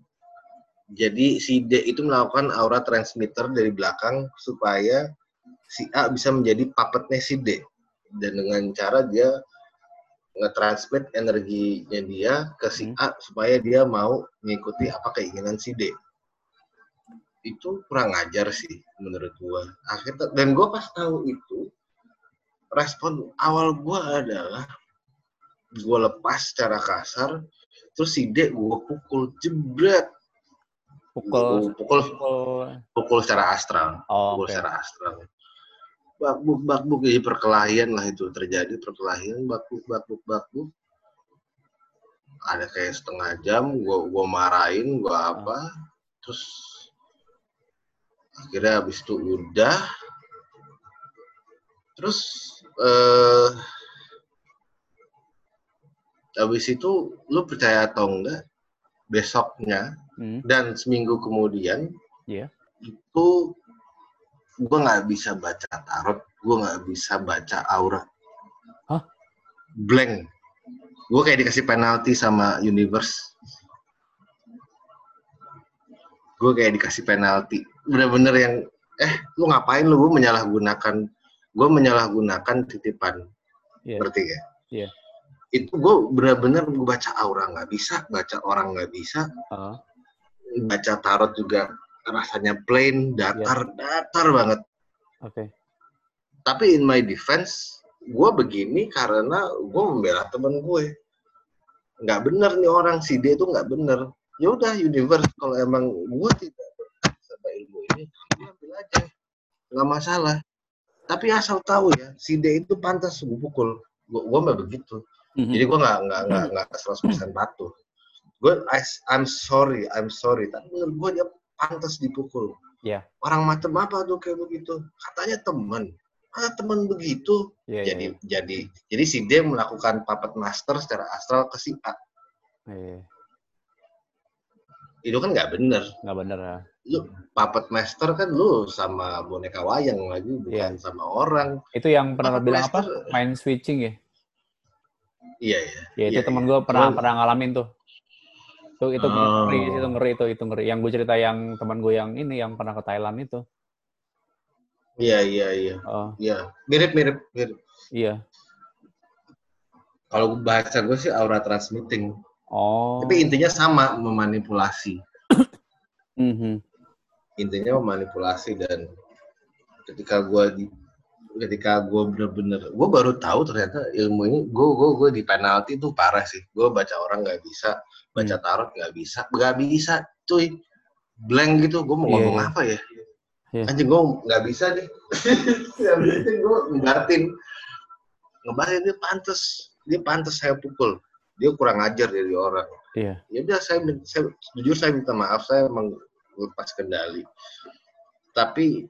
jadi si D itu melakukan aura transmitter dari belakang supaya si A bisa menjadi puppetnya si D dan dengan cara dia nge-transmit energinya dia ke si Hmm. A supaya dia mau mengikuti apa keinginan si D itu kurang ajar sih menurut gua. Akhirnya dan gua pas tahu itu respon awal gua adalah gua lepas secara kasar terus si D gua pukul jebret Pukul, Gua pukul pukul. pukul secara astral Oh, pukul oke. secara astral bakbuk bakbuk. Jadi perkelahian lah itu. Terjadi perkelahian bakbuk bakbuk bakbuk. Ada kayak setengah jam gua gua marahin gua apa. Terus akhirnya habis itu udah. Terus eh habis itu lu percaya atau enggak besoknya Hmm. dan seminggu kemudian Iya. itu gue nggak bisa baca tarot gue nggak bisa baca aura. Hah? blank. Gue kayak dikasih penalti sama universe. Gue kayak dikasih penalti. Bener-bener yang eh lu ngapain lu? Gue menyalahgunakan gue menyalahgunakan titipan. Iya. ngerti ya Iya. itu gue bener-bener gue baca aura nggak bisa baca orang nggak bisa. Oh, baca tarot juga rasanya plain, datar, datar banget. Oke. Tapi in my defense, gue begini karena gue membela temen gue. Nggak bener nih orang, si D itu nggak bener. Ya udah universe, kalau emang gue tidak berkat sama ilmu ini, gue ambil aja. Nggak masalah. Tapi asal tahu ya, si D itu pantas gue pukul. Gue gue mah begitu. Mhm. Jadi gue nggak nggak nggak nggak 100% patuh. Gue I'm sorry, I'm sorry. Tapi menurut gue dia pantas dipukul. Iya. Orang macam apa tuh kayak begitu? Katanya teman. Ah teman begitu. Iya, iya, jadi jadi jadi si D melakukan puppet master secara astral ke si A. iya. Iya. Itu kan nggak bener. Nggak bener ya. Lu puppet master kan lu sama boneka wayang lagi bukan sama orang. Itu yang pernah Puppet bilang apa? master- Main switching ya? Iya iya. Ya itu Iya, temen iya. gue pernah Cuman- pernah ngalamin tuh. Itu itu Oh. ngeri, itu ngeri itu itu ngeri. Yang gue cerita yang teman gue yang ini yang pernah ke Thailand itu. Iya iya iya. Oh, Iya. Mirip mirip mirip. iya. Kalau bahasa gue sih aura transmitting. Oh. Tapi intinya sama memanipulasi. Mhm. Intinya memanipulasi dan ketika gue di ketika gue bener-bener gue baru tahu ternyata ilmu ini gue gue gue di penalti tuh parah sih gue baca orang nggak bisa baca tarot nggak bisa. Nggak bisa cuy. Blank gitu. Gue mau Iya, ngomong iya. apa ya? Iya. anjing gue nggak bisa nih. Yang penting gue ngebatin. Ngebatin dia pantas. Dia pantas saya pukul. Dia kurang ajar dari orang. Iya. ya udah saya, saya jujur saya minta maaf. Saya emang lepas kendali. Tapi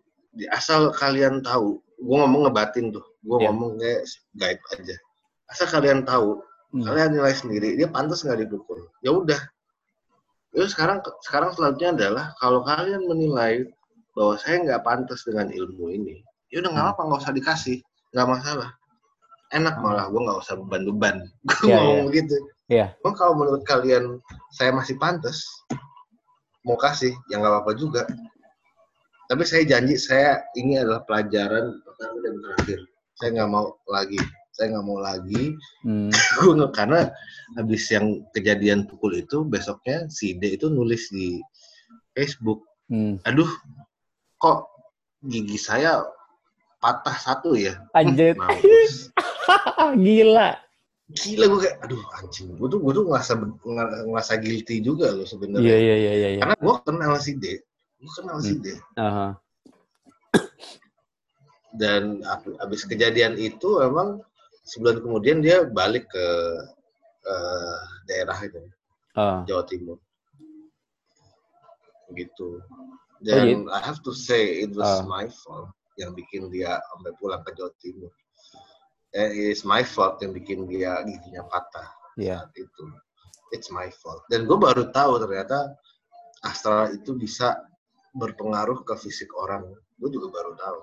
asal kalian tahu gue ngomong ngebatin tuh. Gue Iya. ngomong kayak gaib aja. Asal kalian tahu Hmm. kalian nilai sendiri dia pantas nggak dipukul ya udah. Ya sekarang sekarang selanjutnya adalah kalau kalian menilai bahwa saya nggak pantas dengan ilmu ini ya udah nggak Hmm. apa nggak usah dikasih. Nggak masalah. Enak Hmm. malah gue nggak usah beban-beban. Gue Iya, ngomong begitu. Iya. Emang kalau menurut kalian saya masih pantas mau kasih ya nggak apa-apa juga. Tapi saya janji saya ini adalah pelajaran pertama dan terakhir. Saya nggak mau lagi saya nggak mau lagi Hmm. gue karena habis yang kejadian pukul itu besoknya si D itu nulis di Facebook Hmm. aduh kok gigi saya patah satu ya Anjir. Gila. gila gue kayak aduh anjing gue tuh gue tuh ngerasa nger- ngerasa guilty juga loh sebenarnya Iya iya iya iya. iya. karena gue kenal si D gue kenal si Hmm. D Aha. dan ab- abis kejadian itu emang sebulan kemudian dia balik ke uh, daerah itu Uh, Jawa Timur. Gitu. Oh, dan I have to say it was Ah. my fault yang bikin dia sampai pulang ke Jawa Timur. Eh, it is my fault yang bikin dia giginya patah Iya. saat itu. It's my fault. Dan gue baru tahu ternyata astral itu bisa berpengaruh ke fisik orang. Gue juga baru tahu.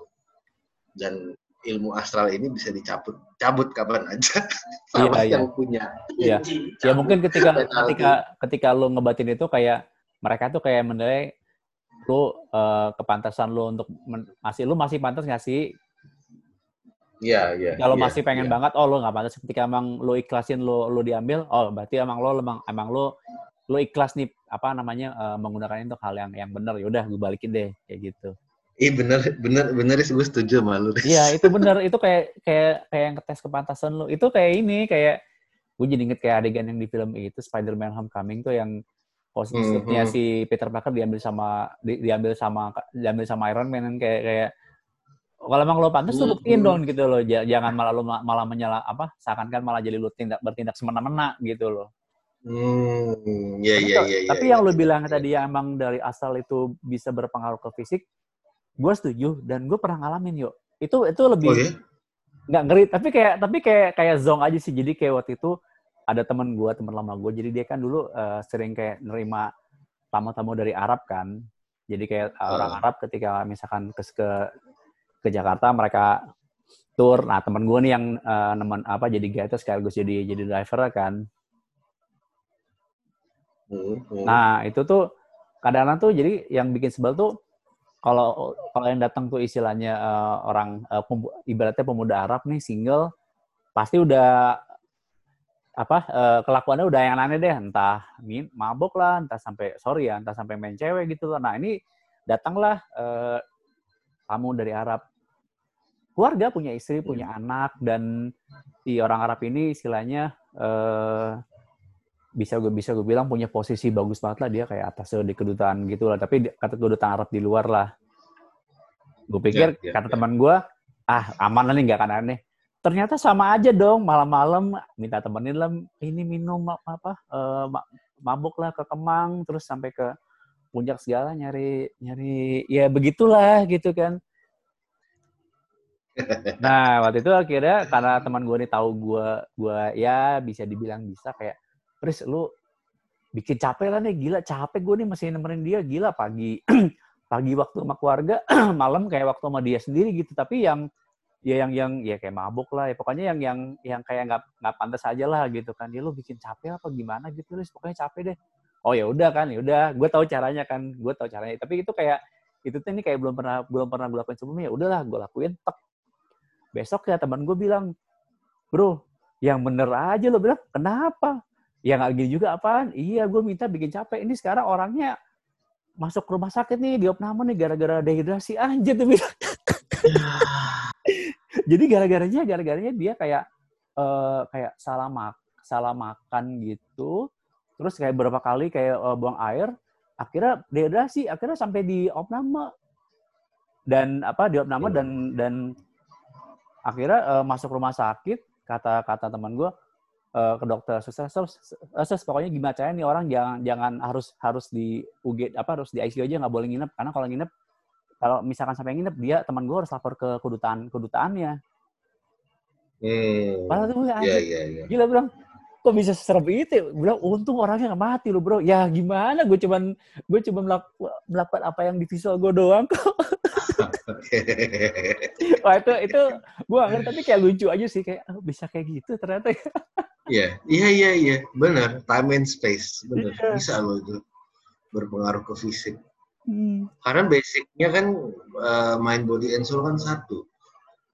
Dan ilmu astral ini bisa dicabut cabut kapan aja sama Iya, iya. yang punya Iya. Ya mungkin ketika ketika ketika lu ngebatin itu kayak mereka tuh kayak menilai lu eh, kepantasan lu untuk men- masih lu masih pantas nggak sih? Iya, iya. Kalau iya, masih pengen iya. banget, oh lu nggak pantas. Ketika emang lu ikhlasin lu lu diambil, oh berarti emang lu emang emang lu lu ikhlas nih apa namanya eh, menggunakan itu hal yang yang benar. Ya udah gue balikin deh kayak gitu. Ih bener bener bener sih gue setuju sama lu. Riz. Iya itu benar itu kayak kayak kayak yang ngetes kepantasan lu. Itu kayak ini kayak gue jadi inget kayak adegan yang di film itu Spider-Man Homecoming tuh yang posisinya Mhm. si Peter Parker diambil sama di- diambil sama diambil sama Iron Man kan kayak kayak kalau emang lo pantas tuh buktiin Mhm. dong gitu loh Ja- jangan malah lo ma- malah menyala apa seakan-kan malah jadi lo tindak bertindak semena-mena gitu loh Hmm, iya tapi, iya iya. tapi iya, yang lo iya. bilang tadi yang emang dari asal itu bisa berpengaruh ke fisik gue setuju dan gue pernah ngalamin yuk itu itu lebih Oh ya? nggak ngeri tapi kayak tapi kayak kayak zong aja sih jadi kayak waktu itu ada teman gue teman lama gue jadi dia kan dulu eh, sering kayak nerima tamu-tamu dari Arab kan jadi kayak eh, orang Ah. Arab ketika misalkan ke ke ke Jakarta mereka tour nah teman gue nih yang eh, nemen apa jadi guide sekaligus jadi jadi driver kan Hmm, hmm. Nah, itu tuh kadang-kadang tuh jadi yang bikin sebel tuh kalau kalau yang datang tuh istilahnya eh, orang eh, pemu- ibaratnya pemuda Arab nih single pasti udah apa eh, kelakuannya udah yang aneh deh. Entah min mabok lah entah sampai sorry ya entah sampai main cewek gitu loh nah ini datanglah eh, tamu dari Arab. Keluarga punya istri punya anak dan di orang Arab ini istilahnya eh, bisa gue bisa gue bilang punya posisi bagus banget lah dia kayak atas di kedutaan gitu lah. Tapi kata kedutaan Arab di luar lah. Gue pikir Ya, ya, kata ya. teman gue ah aman lah nih nggak akan aneh. Ternyata sama aja dong malam-malam minta temenin lah ini minum apa ma- mabuk lah ke Kemang terus sampai ke puncak segala nyari nyari ya begitulah gitu kan. Nah waktu itu akhirnya karena teman gue nih tahu gue gue ya bisa dibilang bisa kayak Riz lu bikin capek lah nih gila capek gue nih masih nemenin dia gila pagi pagi waktu sama keluarga malam kayak waktu sama dia sendiri gitu tapi yang ya yang yang ya kayak mabuk lah ya pokoknya yang yang yang kayak nggak nggak pantas aja lah gitu kan. Ya lu bikin capek apa gimana gitu Riz? Pokoknya capek deh. Oh ya udah kan ya udah gue tahu caranya kan gue tahu caranya. Tapi itu kayak itu tuh ini kayak belum pernah belum pernah gue lakuin sebelumnya. Ya udahlah gue lakuin tek. Besok ya teman gue bilang bro yang bener aja lo bilang kenapa ya nggak gini juga apaan? Iya gue minta bikin capek. Ini sekarang orangnya masuk rumah sakit nih di opname nih gara-gara dehidrasi. Aja tuh jadi gara-garanya gara-garanya dia kayak eh, kayak salah mak salah makan gitu. Terus kayak berapa kali kayak eh, buang air akhirnya dehidrasi akhirnya sampai di opname dan apa di opname dan dan akhirnya eh, masuk rumah sakit kata kata teman gue eh, ke dokter. Susah sus, sus, pokoknya gimana caranya nih orang jangan jangan harus harus di UG apa harus di ICU aja nggak boleh nginep. Karena kalau nginep kalau misalkan sampai nginep dia teman gue harus lapor ke kedutaan kedutaannya. Hmm. padahal tuh gue anjir, iya iya. gila bilang kok bisa serem itu? Bilang untung orangnya nggak mati loh bro. Ya gimana? Gue cuman gue cuma melaku- melakukan apa yang di visual gue doang kok. Wah itu itu gue nggak ngerti tapi kayak lucu aja sih. Kayak oh, bisa kayak gitu ternyata Iya iya iya iya benar time and space benar Iya. bisa loh itu berpengaruh ke fisik. Hmm. Karena basicnya kan eh, mind body and soul kan satu.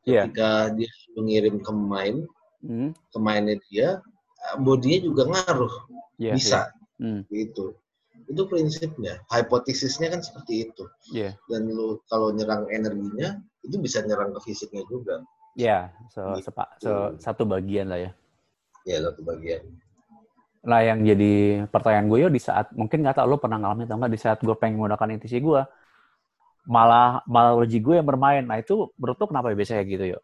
Iya. Ketika dia mengirim ke mind, Hmm. ke mindnya dia, eh, bodinya juga ngaruh. Iya, bisa iya. Hmm. gitu. Itu prinsipnya. Hipotesisnya kan seperti itu. Iya. Dan lu kalau nyerang energinya, itu bisa nyerang ke fisiknya juga. Ya, so, Gitu. sepa- so- satu bagian lah ya. Ya satu bagian. Nah, yang jadi pertanyaan gue yo di saat mungkin nggak tahu lo pernah ngalamin atau nggak di saat gue pengen menggunakan intuisi gue, malah malah logik gue yang bermain. Nah itu menurut lo kenapa ya biasanya kayak gitu yo?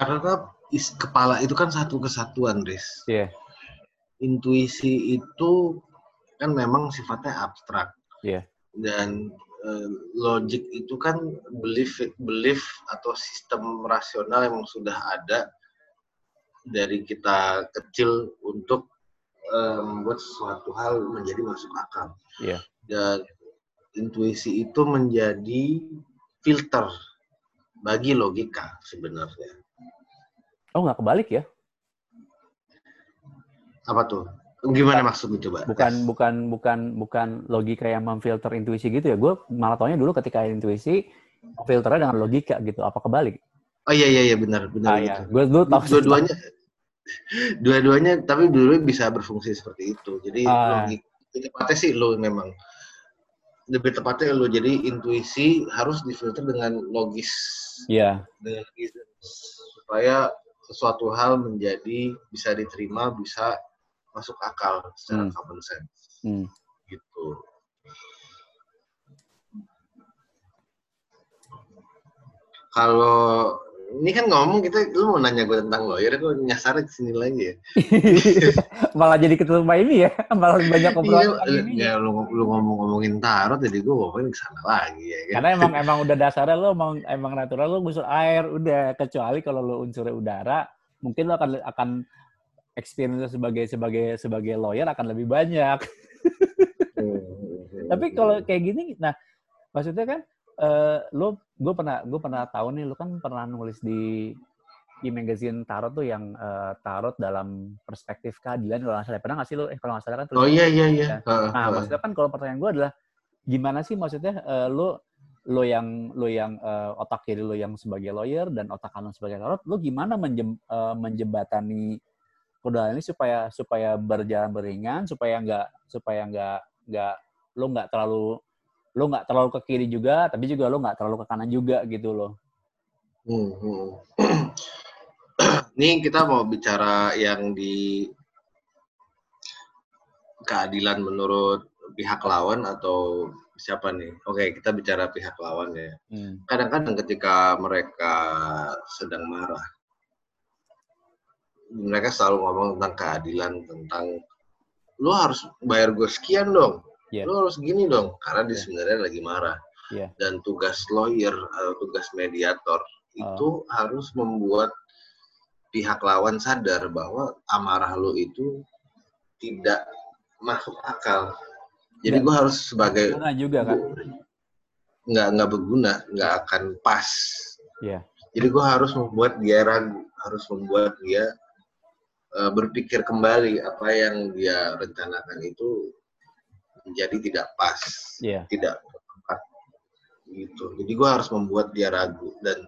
Karena is, kepala itu kan satu kesatuan, Riz. Iya. Intuisi itu kan memang sifatnya abstrak. Iya. Dan eh, logic itu kan belief belief atau sistem rasional yang sudah ada dari kita kecil untuk eh, membuat suatu hal menjadi masuk akal. Iya. Dan intuisi itu menjadi filter bagi logika sebenarnya. Oh nggak kebalik ya? Apa tuh? Gimana maksud itu, Mbak? Bukan bukan bukan bukan logika yang memfilter intuisi gitu ya. Gue malah taunya dulu ketika intuisi filternya dengan logika gitu. Apa kebalik? Oh iya iya iya benar benar. Ah, iya. Gue dulu tahu Dua-duanya dua-duanya tapi dulu bisa berfungsi seperti itu. Jadi Ah. lebih tepatnya sih lo memang lebih tepatnya lo jadi intuisi harus difilter dengan logis Iya. dengan logis supaya sesuatu hal menjadi bisa diterima bisa masuk akal secara Hmm. common sense Hmm. gitu. Kalau ini kan ngomong kita, lu mau nanya gue tentang lawyer, gue nyasar ke sini lagi ya. malah jadi ketua ini ya. Malah banyak obrolan Iya, ini. ya lu, lu ngomong-ngomongin tarot, jadi gue ngomongin ke sana lagi ya. Kan? Karena emang emang udah dasarnya lo emang emang natural lo unsur air udah kecuali kalau lo unsurnya udara mungkin lo akan akan experience sebagai sebagai sebagai lawyer akan lebih banyak. Hmm. Tapi kalau kayak gini, nah maksudnya kan eh, lo gue pernah gue pernah tahu nih lo kan pernah nulis di di magazine tarot tuh yang eh, tarot dalam perspektif keadilan kalau nggak salah pernah nggak sih lo eh kalau nggak salah kan Oh iya iya iya. Ya. Heeh, Nah, heeh. maksudnya kan kalau pertanyaan gue adalah gimana sih maksudnya eh, lo lo yang lo yang eh, otak kiri lo yang sebagai lawyer dan otak kanan sebagai tarot, lo gimana menjem, eh, menjembatani kedua ini supaya supaya berjalan beringan, supaya nggak supaya nggak nggak lo nggak terlalu lo nggak terlalu ke kiri juga, tapi juga lo nggak terlalu ke kanan juga gitu loh. Hmm, hmm. Ini kita mau bicara yang di keadilan menurut pihak lawan atau siapa nih? Oke, kita bicara pihak lawan ya. Hmm. Kadang-kadang ketika mereka sedang marah, mereka selalu ngomong tentang keadilan, tentang lu harus bayar gue sekian dong, Iya. lu harus gini dong, karena dia Iya. sebenarnya lagi marah. Iya. Dan tugas lawyer atau tugas mediator itu harus membuat pihak lawan sadar bahwa amarah lu itu tidak masuk akal. Jadi gue harus sebagai Guna juga kan? nggak nggak berguna, nggak akan pas. Iya. Jadi gue harus membuat dia ragu, harus membuat dia eh, berpikir kembali apa yang dia rencanakan itu menjadi tidak pas, Iya. tidak tepat, gitu. Jadi gue harus membuat dia ragu dan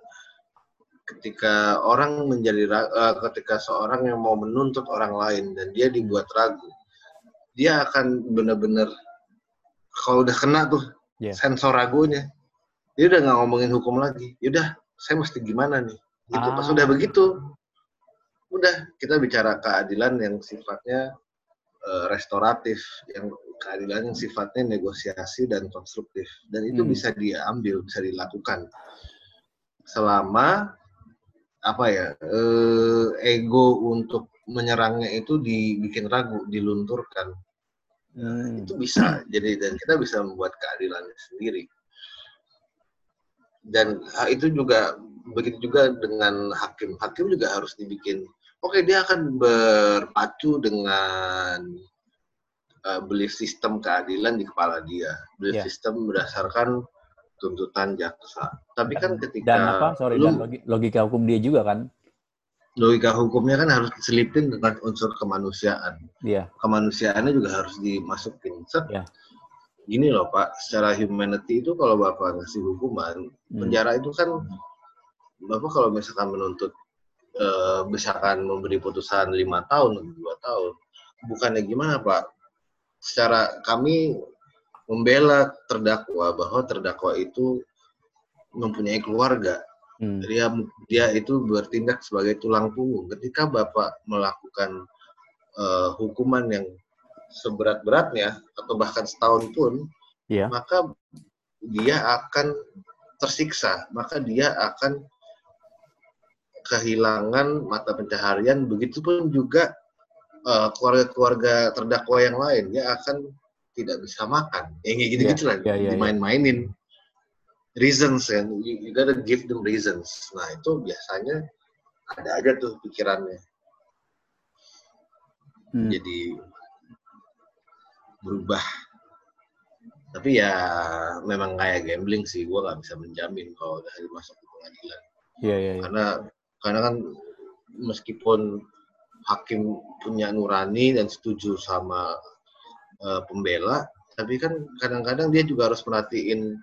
ketika orang menjadi ra- eh, ketika seorang yang mau menuntut orang lain dan dia dibuat ragu, dia akan benar-benar kalau udah kena tuh Iya. sensor ragunya, dia udah nggak ngomongin hukum lagi. Yaudah, saya mesti gimana nih? Gitu. Pas Ah. udah begitu, udah kita bicara keadilan yang sifatnya eh, restoratif, yang keadilan yang sifatnya negosiasi dan konstruktif, dan itu Hmm. bisa diambil, bisa dilakukan. Selama apa ya eh, ego untuk menyerangnya itu dibikin ragu, dilunturkan. Hmm. itu bisa jadi dan kita bisa membuat keadilannya sendiri. Dan itu juga begitu juga dengan hakim. Hakim juga harus dibikin oke dia akan berpacu dengan uh, belief sistem keadilan di kepala dia belief Ya. sistem berdasarkan tuntutan jaksa tapi kan ketika Dan apa? Sorry, lu- dan logi- logika hukum dia juga kan? logika hukumnya kan harus diselipin dengan unsur kemanusiaan Iya. kemanusiaannya juga harus dimasukin. Set. Ya. Gini loh Pak, secara humanity itu kalau Bapak ngasih hukuman, Hmm. penjara itu kan Bapak kalau misalkan menuntut eh, misalkan memberi putusan lima tahun atau dua tahun, bukannya gimana Pak? Secara kami membela terdakwa bahwa terdakwa itu mempunyai keluarga, Hmm. dia dia itu bertindak sebagai tulang punggung. Ketika Bapak melakukan eh, hukuman yang seberat-beratnya atau bahkan setahun pun, Iya. maka dia akan tersiksa, maka dia akan kehilangan mata pencaharian, begitupun juga uh, keluarga-keluarga terdakwa yang lain dia akan tidak bisa makan. Yang kayak gitu-gitu Iya, lah, iya, iya, dimain-mainin. Reasons kan, you, you gotta give them reasons. Nah itu biasanya ada aja tuh pikirannya. Hmm. Jadi berubah. Tapi ya memang kayak gambling sih, gue nggak bisa menjamin kalau udah masuk ke pengadilan. Iya, iya, iya. Karena karena kan meskipun hakim punya nurani dan setuju sama uh, pembela, tapi kan kadang-kadang dia juga harus merhatiin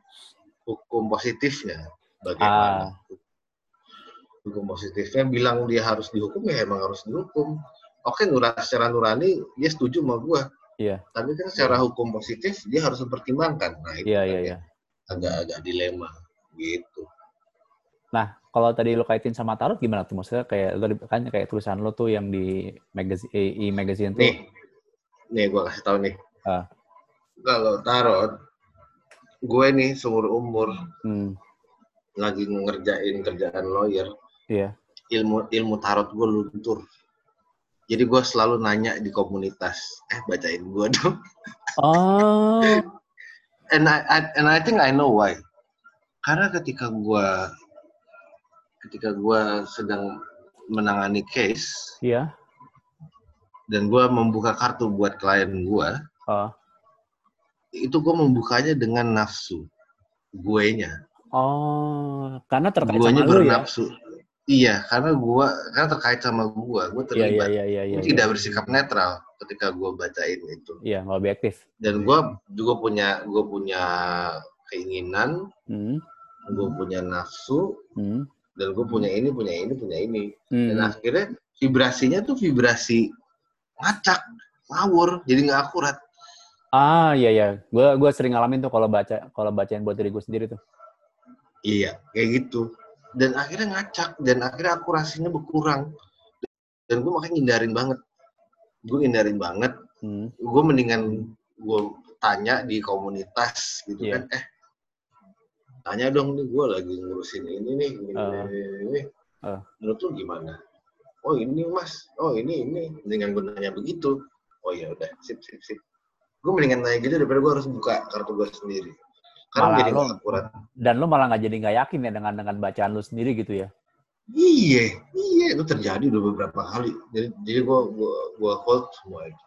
hukum positifnya bagaimana. Ah. Hukum positifnya bilang dia harus dihukum ya emang harus dihukum. Oke, nurani secara nurani dia setuju sama gua. Iya. Tapi kan secara hukum positif dia harus mempertimbangkan. Nah, itu Iya, kan yang iya. agak-agak dilema gitu. Nah, kalau tadi lo kaitin sama tarot gimana tuh? Maksudnya kayak tadi kan kayak tulisan lo tuh yang di magazine e magazine tuh. Nih, nih gue kasih tahu nih. Ah. Kalau tarot, gue nih seumur umur Hmm, lagi ngerjain kerjaan lawyer, iya. ilmu ilmu tarot gue luntur. Jadi gue selalu nanya di komunitas, eh bacain gue dong. Oh, And I, I and I think I know why. Karena ketika gue ketika gue sedang menangani case iya. dan gue membuka kartu buat klien gue, Oh. itu gue membukanya dengan nafsu guenya. Oh, karena terkait Guanya sama ya? bernafsu. Iya, karena gua karena terkait sama gua, gua Iya, iya, terlibat. iya, iya, iya. Gua tidak bersikap netral ketika gua bacain itu. Iya, nggak objektif. Dan gua juga punya gua punya keinginan, Hmm, gua punya nafsu, hmm, dan gua punya ini, punya ini, punya ini. Dan hmm. akhirnya vibrasinya tuh vibrasi ngacak, ngawur, jadi nggak akurat. Ah, iya, iya. Gue gua sering ngalamin tuh kalau baca kalau bacain buat diri gue sendiri tuh. Iya, kayak gitu. Dan akhirnya ngacak, dan akhirnya akurasinya berkurang. Dan gue makanya ngindarin banget. Gue ngindarin banget. Hmm, Gue mendingan gue tanya di komunitas gitu Iya. kan. Eh, tanya dong nih, gue lagi ngurusin ini nih, ini, Ah. ini. Ah. Menurut lu gimana? Oh ini mas, oh ini, ini. Mendingan gue nanya begitu. Oh ya udah, sip, sip, sip. Gue mendingan nanya gitu daripada gue harus buka kartu gue sendiri. Karena Malah jadi lo- akurat. Dan lo malah nggak jadi nggak yakin ya dengan dengan bacaan lo sendiri gitu ya? Iya, iya itu terjadi udah beberapa kali. Jadi jadi gua gua gua hold semua itu.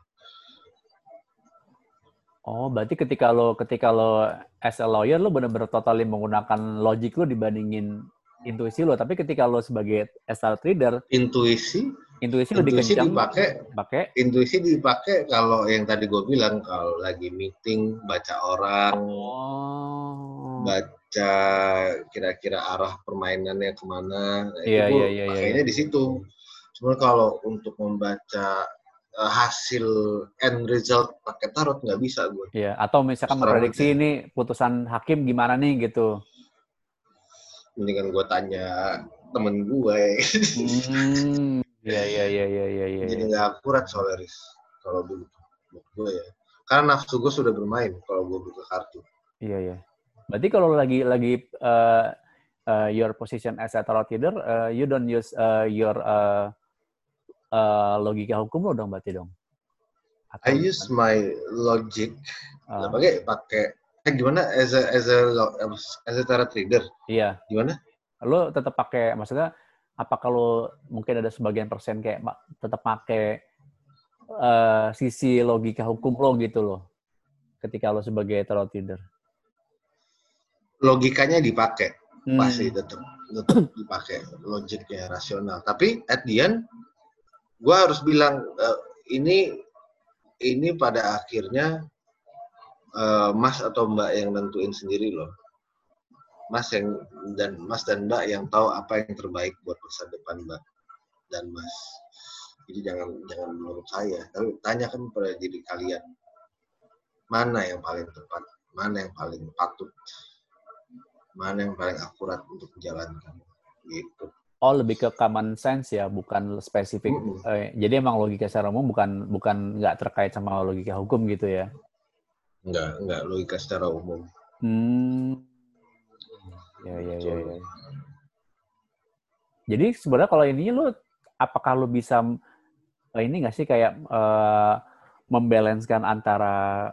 Oh, berarti ketika lo ketika lo as a lawyer lo benar-benar totally menggunakan logik lo dibandingin intuisi lo. Tapi ketika lo sebagai as a trader, Intuisi, intuisi lebih intuisi kencang dipakai, pakai intuisi dipakai kalau yang tadi gue bilang kalau lagi meeting baca orang, Oh. baca kira-kira arah permainannya ke mana, nah, Iya, itu iya, gua iya, iya, pakainya di situ. Cuma kalau untuk membaca eh, hasil end result pakai tarot nggak bisa gue. Iya, atau misalkan memprediksi ini putusan hakim gimana nih gitu. Mendingan gue tanya temen gue. Hmm. Iya, iya, iya, iya, iya, iya. jadi nggak akurat soalnya Riz kalau begitu gue ya karena nafsu gue sudah bermain kalau gue buka kartu Iya, iya. Berarti kalau lagi lagi uh, uh, your position as a tarot reader, uh, you don't use uh, your uh, uh, logika hukum lo dong berarti dong. Atau I use my logic. Uh, nggak pakai pakai eh, gimana as a as a as a tarot reader iya, gimana? Lo tetap pakai maksudnya apa kalau mungkin ada sebagian persen kayak tetap pakai uh, sisi logika hukum lo gitu loh ketika lo sebagai tarot reader. logikanya dipakai. Hmm. pasti tetap tetap dipakai. Logiknya rasional. Tapi at the end gue harus bilang eh, ini ini pada akhirnya eh, mas atau mbak yang nentuin sendiri loh. Mas yang dan mas dan mbak yang tahu apa yang terbaik buat masa depan mbak dan mas. Jadi jangan jangan menurut saya. Tapi tanyakan pada diri kalian. Mana yang paling tepat? Mana yang paling patut? Mana yang paling akurat untuk dijalankan gitu Oh lebih ke common sense ya, bukan spesifik. Eh, jadi emang logika secara umum bukan bukan nggak terkait sama logika hukum gitu ya. enggak enggak logika secara umum Hmm. Ya ya ya. ya. Jadi sebenarnya kalau ini lu apakah lu bisa eh, ini nggak sih kayak uh, membalanskan antara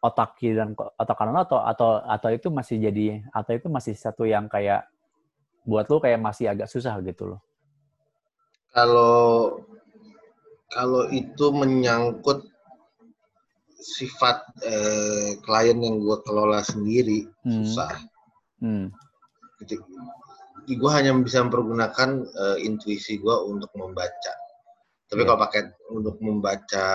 otak kiri dan otak kanan atau atau atau itu masih jadi atau itu masih satu yang kayak buat lu kayak masih agak susah gitu loh. Kalau kalau itu menyangkut sifat eh, klien yang gue kelola sendiri hmm. susah. Hmm. Gue hanya bisa mempergunakan uh, intuisi gue untuk membaca. Tapi yeah. kalau pakai untuk membaca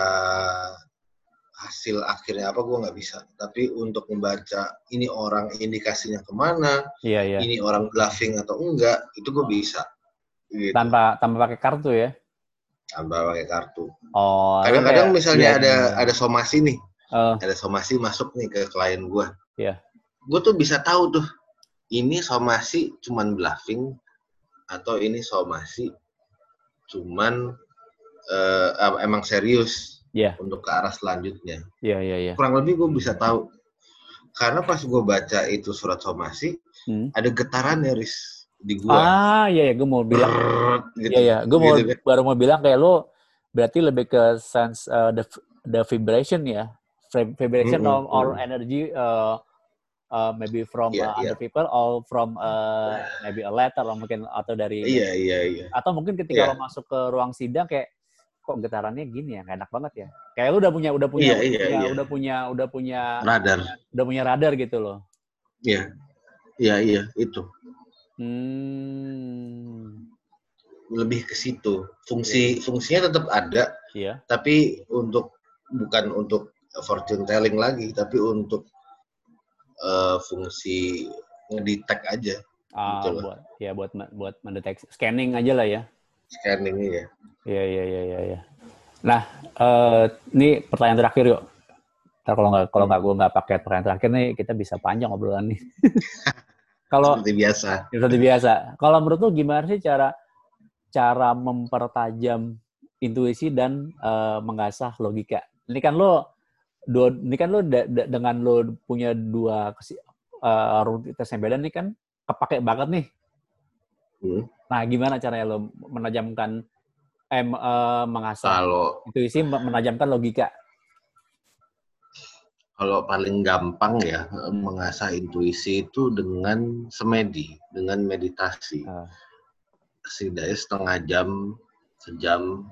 hasil akhirnya apa gue nggak bisa. Tapi untuk membaca ini orang indikasinya ke mana, yeah, yeah. ini orang bluffing atau enggak, itu gue bisa. Gitu. Tanpa tanpa pakai kartu ya? Tanpa pakai kartu. Oh. Kadang-kadang misalnya yeah, ada yeah. ada somasi nih, uh. ada somasi masuk nih ke klien gue. Iya. Gue tuh bisa tahu tuh ini somasi cuman bluffing atau ini somasi cuman uh, emang serius yeah. untuk ke arah selanjutnya. Iya, yeah, iya, yeah, iya. Yeah. Kurang lebih gue bisa tahu. Karena pas gue baca itu surat somasi, hmm. ada getaran ya, Riz, di gue. Ah, iya, iya. Gue mau bilang. gitu. Iya, iya. Gue mau, gitu, kan? baru mau bilang kayak lo berarti lebih ke sense uh, the, the vibration ya. Vibration mm -hmm. or, or energy uh, uh, maybe from yeah, uh, yeah. other people or from uh, maybe a letter atau mungkin atau dari iya yeah, iya yeah, iya yeah. atau mungkin ketika yeah. lo masuk ke ruang sidang kayak kok getarannya gini ya enak banget ya kayak lu udah punya udah punya, yeah, yeah, punya yeah. udah punya udah punya radar udah punya radar gitu loh iya iya iya itu hmm. lebih ke situ fungsi yeah. fungsinya tetap ada yeah. tapi untuk bukan untuk fortune telling lagi tapi untuk uh, fungsi ngedetect aja. Ah, gitu buat ya buat buat mendeteksi scanning aja lah ya. Scanning ya. Iya iya iya iya. Ya. Nah, uh, ini pertanyaan terakhir yuk. Ntar kalau nggak kalau nggak gue nggak pakai pertanyaan terakhir nih kita bisa panjang obrolan nih. kalau seperti biasa. Seperti biasa. Kalau menurut lu gimana sih cara cara mempertajam intuisi dan uh, mengasah logika? Ini kan lo dua ini kan lo da, da, dengan lo punya dua uh, rutinitas yang beda nih kan kepake banget nih. Hmm. Nah, gimana caranya lo menajamkan eh uh, mengasah kalau intuisi menajamkan logika? Kalau paling gampang ya mengasah intuisi itu dengan semedi, dengan meditasi. Uh. Setidaknya setengah jam, sejam,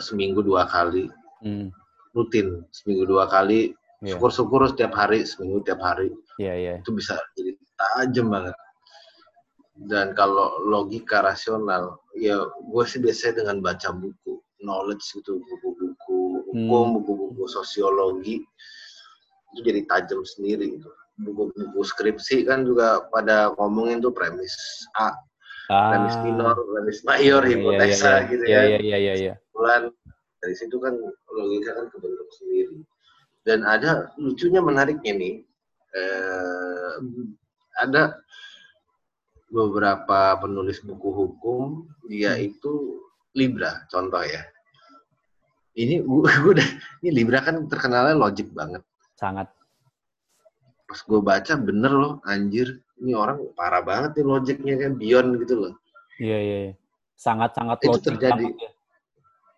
seminggu dua kali. Hmm rutin seminggu dua kali yeah. syukur-syukur setiap hari seminggu tiap hari yeah, yeah. itu bisa jadi tajam banget dan kalau logika rasional ya gue sih biasanya dengan baca buku knowledge gitu buku-buku hukum hmm. buku-buku sosiologi itu jadi tajam sendiri gitu buku-buku skripsi kan juga pada ngomongin tuh premis A ah. premis minor premis mayor iya, iya, hipotesa yeah, yeah, gitu yeah, kan yeah, yeah, yeah, yeah. bulan dari situ kan logika kan kebentuk sendiri dan ada lucunya menariknya nih eh, ada beberapa penulis buku hukum dia hmm. itu Libra contoh ya ini gue udah ini Libra kan terkenalnya logik banget sangat pas gue baca bener loh anjir ini orang parah banget nih logiknya kan beyond gitu loh iya iya, iya. sangat sangat itu terjadi ya.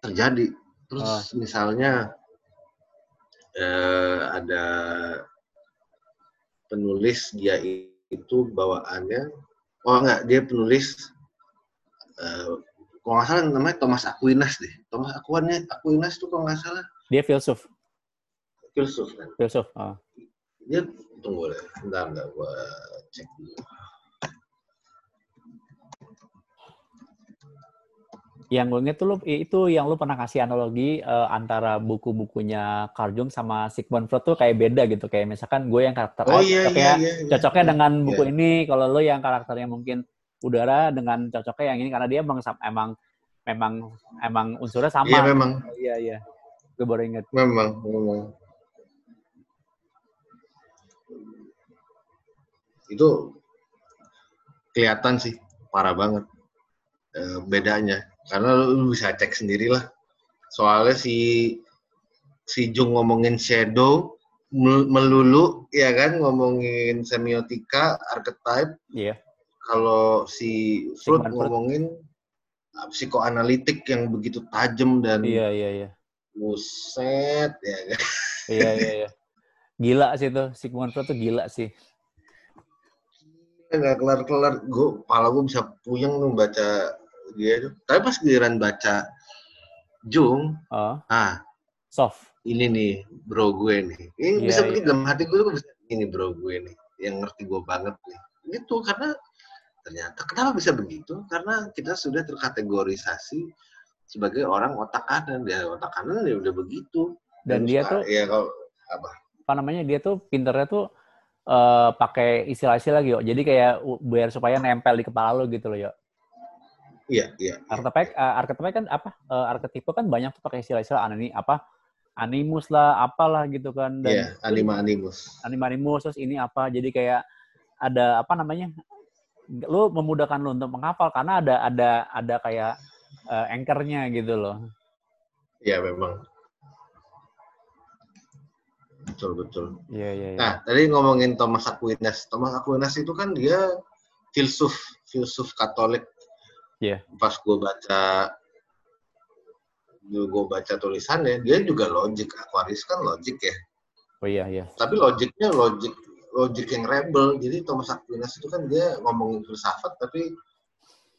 terjadi Terus oh. misalnya eh, ada penulis dia itu bawaannya, oh enggak dia penulis eh, kalau nggak salah namanya Thomas Aquinas deh. Thomas Aquinas, Aquinas tuh kalau nggak salah. Dia filsuf. Filsuf kan. Filsuf. Oh. Dia tunggu deh, bentar nggak gua cek dulu. Yang gue inget tuh lu, itu yang lu pernah kasih analogi uh, antara buku-bukunya Carl Jung sama Sigmund Freud tuh kayak beda gitu. Kayak misalkan gue yang karakter oh, iya, cocoknya, iya, iya, cocoknya iya. dengan buku iya. ini kalau lu yang karakternya mungkin udara dengan cocoknya yang ini karena dia emang emang memang emang unsurnya sama iya memang. Iya iya. Gue baru inget. Memang memang. Itu kelihatan sih parah banget e, bedanya karena lu bisa cek sendiri lah soalnya si si Jung ngomongin shadow melulu ya kan ngomongin semiotika archetype iya yeah. kalau si Sigmund Freud. ngomongin uh, psikoanalitik yang begitu tajam dan Iya, iya, iya. buset ya kan? Iya, iya, iya. Gila sih tuh. Sigmund Freud tuh gila sih. nggak kelar-kelar gue kepala gue bisa puyeng tuh baca dia tuh tapi pas giliran baca Jung Oh, ah soft. ini nih bro gue nih ini bisa iya. begitu dalam hati gue tuh bisa ini bro gue nih yang ngerti gue banget nih gitu karena ternyata kenapa bisa begitu karena kita sudah terkategorisasi sebagai orang otak kanan ya otak kanan ya udah begitu Dan dia tuh ya kalau apa apa namanya dia tuh pinternya tuh eh, pakai istilah-istilah gitu. Jadi kayak biar supaya nempel di kepala lo gitu loh, yo. Iya iya Archetype, eh, archetype kan apa? Eh, archetype kan banyak tuh pakai istilah-istilah ani apa? Animus lah, apalah gitu kan. Dan iya anima animus anima animus terus ini apa? Jadi kayak ada apa namanya? Lu memudahkan lu untuk menghafal karena ada ada ada kayak eh, anchor-nya gitu loh. iya memang betul betul Iya, iya, iya. Nah, tadi ngomongin Thomas Aquinas. Thomas Aquinas itu kan dia filsuf, filsuf Katolik. Iya. Pas gue baca, gue baca tulisannya, dia juga logik. Aquarius kan logik ya. Oh iya, iya. Tapi logiknya logik, logik yang rebel. Jadi Thomas Aquinas itu kan dia ngomongin filsafat, tapi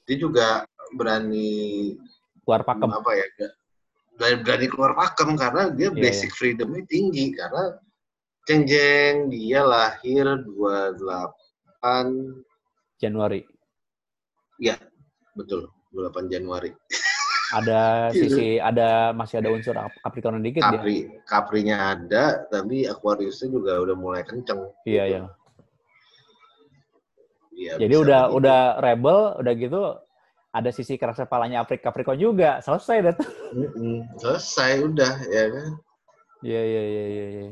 dia juga berani Keluar pakem. apa ya? Berani, berani keluar pakem karena dia Iya, basic freedomnya tinggi karena Ceng Jeng dia lahir 28 Januari. ya betul 28 Januari Ada sisi ada masih ada unsur Capricorn dikit ya. Capri Caprinya ada tapi Aquariusnya juga udah mulai kenceng Iya, iya. Iya, Jadi bisa udah begitu. udah rebel, udah gitu ada sisi keras kepalanya Afrik Capricorn juga. Selesai dah. Mm-mm. selesai udah ya kan Iya, iya, iya, iya, iya.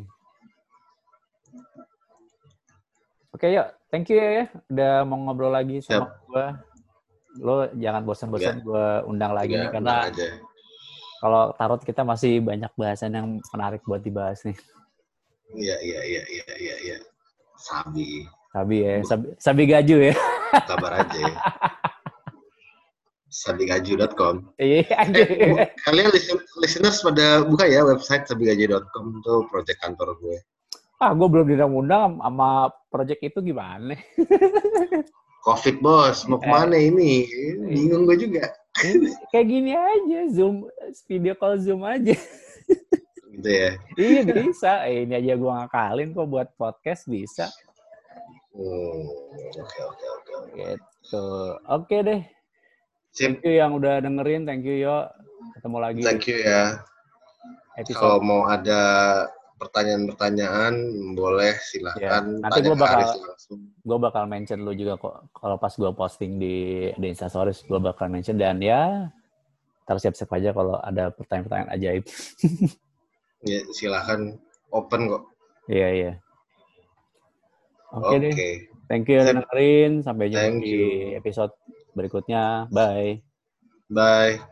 Oke, yuk. Thank you ya. Udah mau ngobrol lagi sama gua. Lo jangan bosan-bosan gua undang lagi nih karena kalau tarot kita masih banyak bahasan yang menarik buat dibahas nih. iya iya iya iya iya iya sabi Sabi ya, sabi, sabi gaju ya. kabar aja ya. sabigaju.com Iya. Eh, kalian listen- listeners pada buka ya website sabigaju.com tuh project kantor gue Ah, gue belum diundang sama project itu gimana? Covid bos, mau ke mana ini? Bingung gue juga. Ini kayak gini aja, Zoom, video call Zoom aja. Gitu ya. iya bisa, eh, ini aja gue ngakalin kok buat podcast bisa. Hmm, Oke oke oke. oke. Gitu. Oke deh, Sip. thank you yang udah dengerin, thank you yo. Ketemu lagi Thank you ya. episode. Kalau mau ada pertanyaan-pertanyaan, boleh Ya, silahkan nanti tanya gua ke bakal-. Gue bakal mention lu juga kok. Kalau pas gue posting di, di Instastories, gue bakal mention. Dan ya, harus siap-siap aja kalau ada pertanyaan-pertanyaan ajaib. Ya, silahkan open kok. Iya, iya. Oke deh. Thank you dengerin. Sampai jumpa Thank di you. episode berikutnya. Bye. Bye.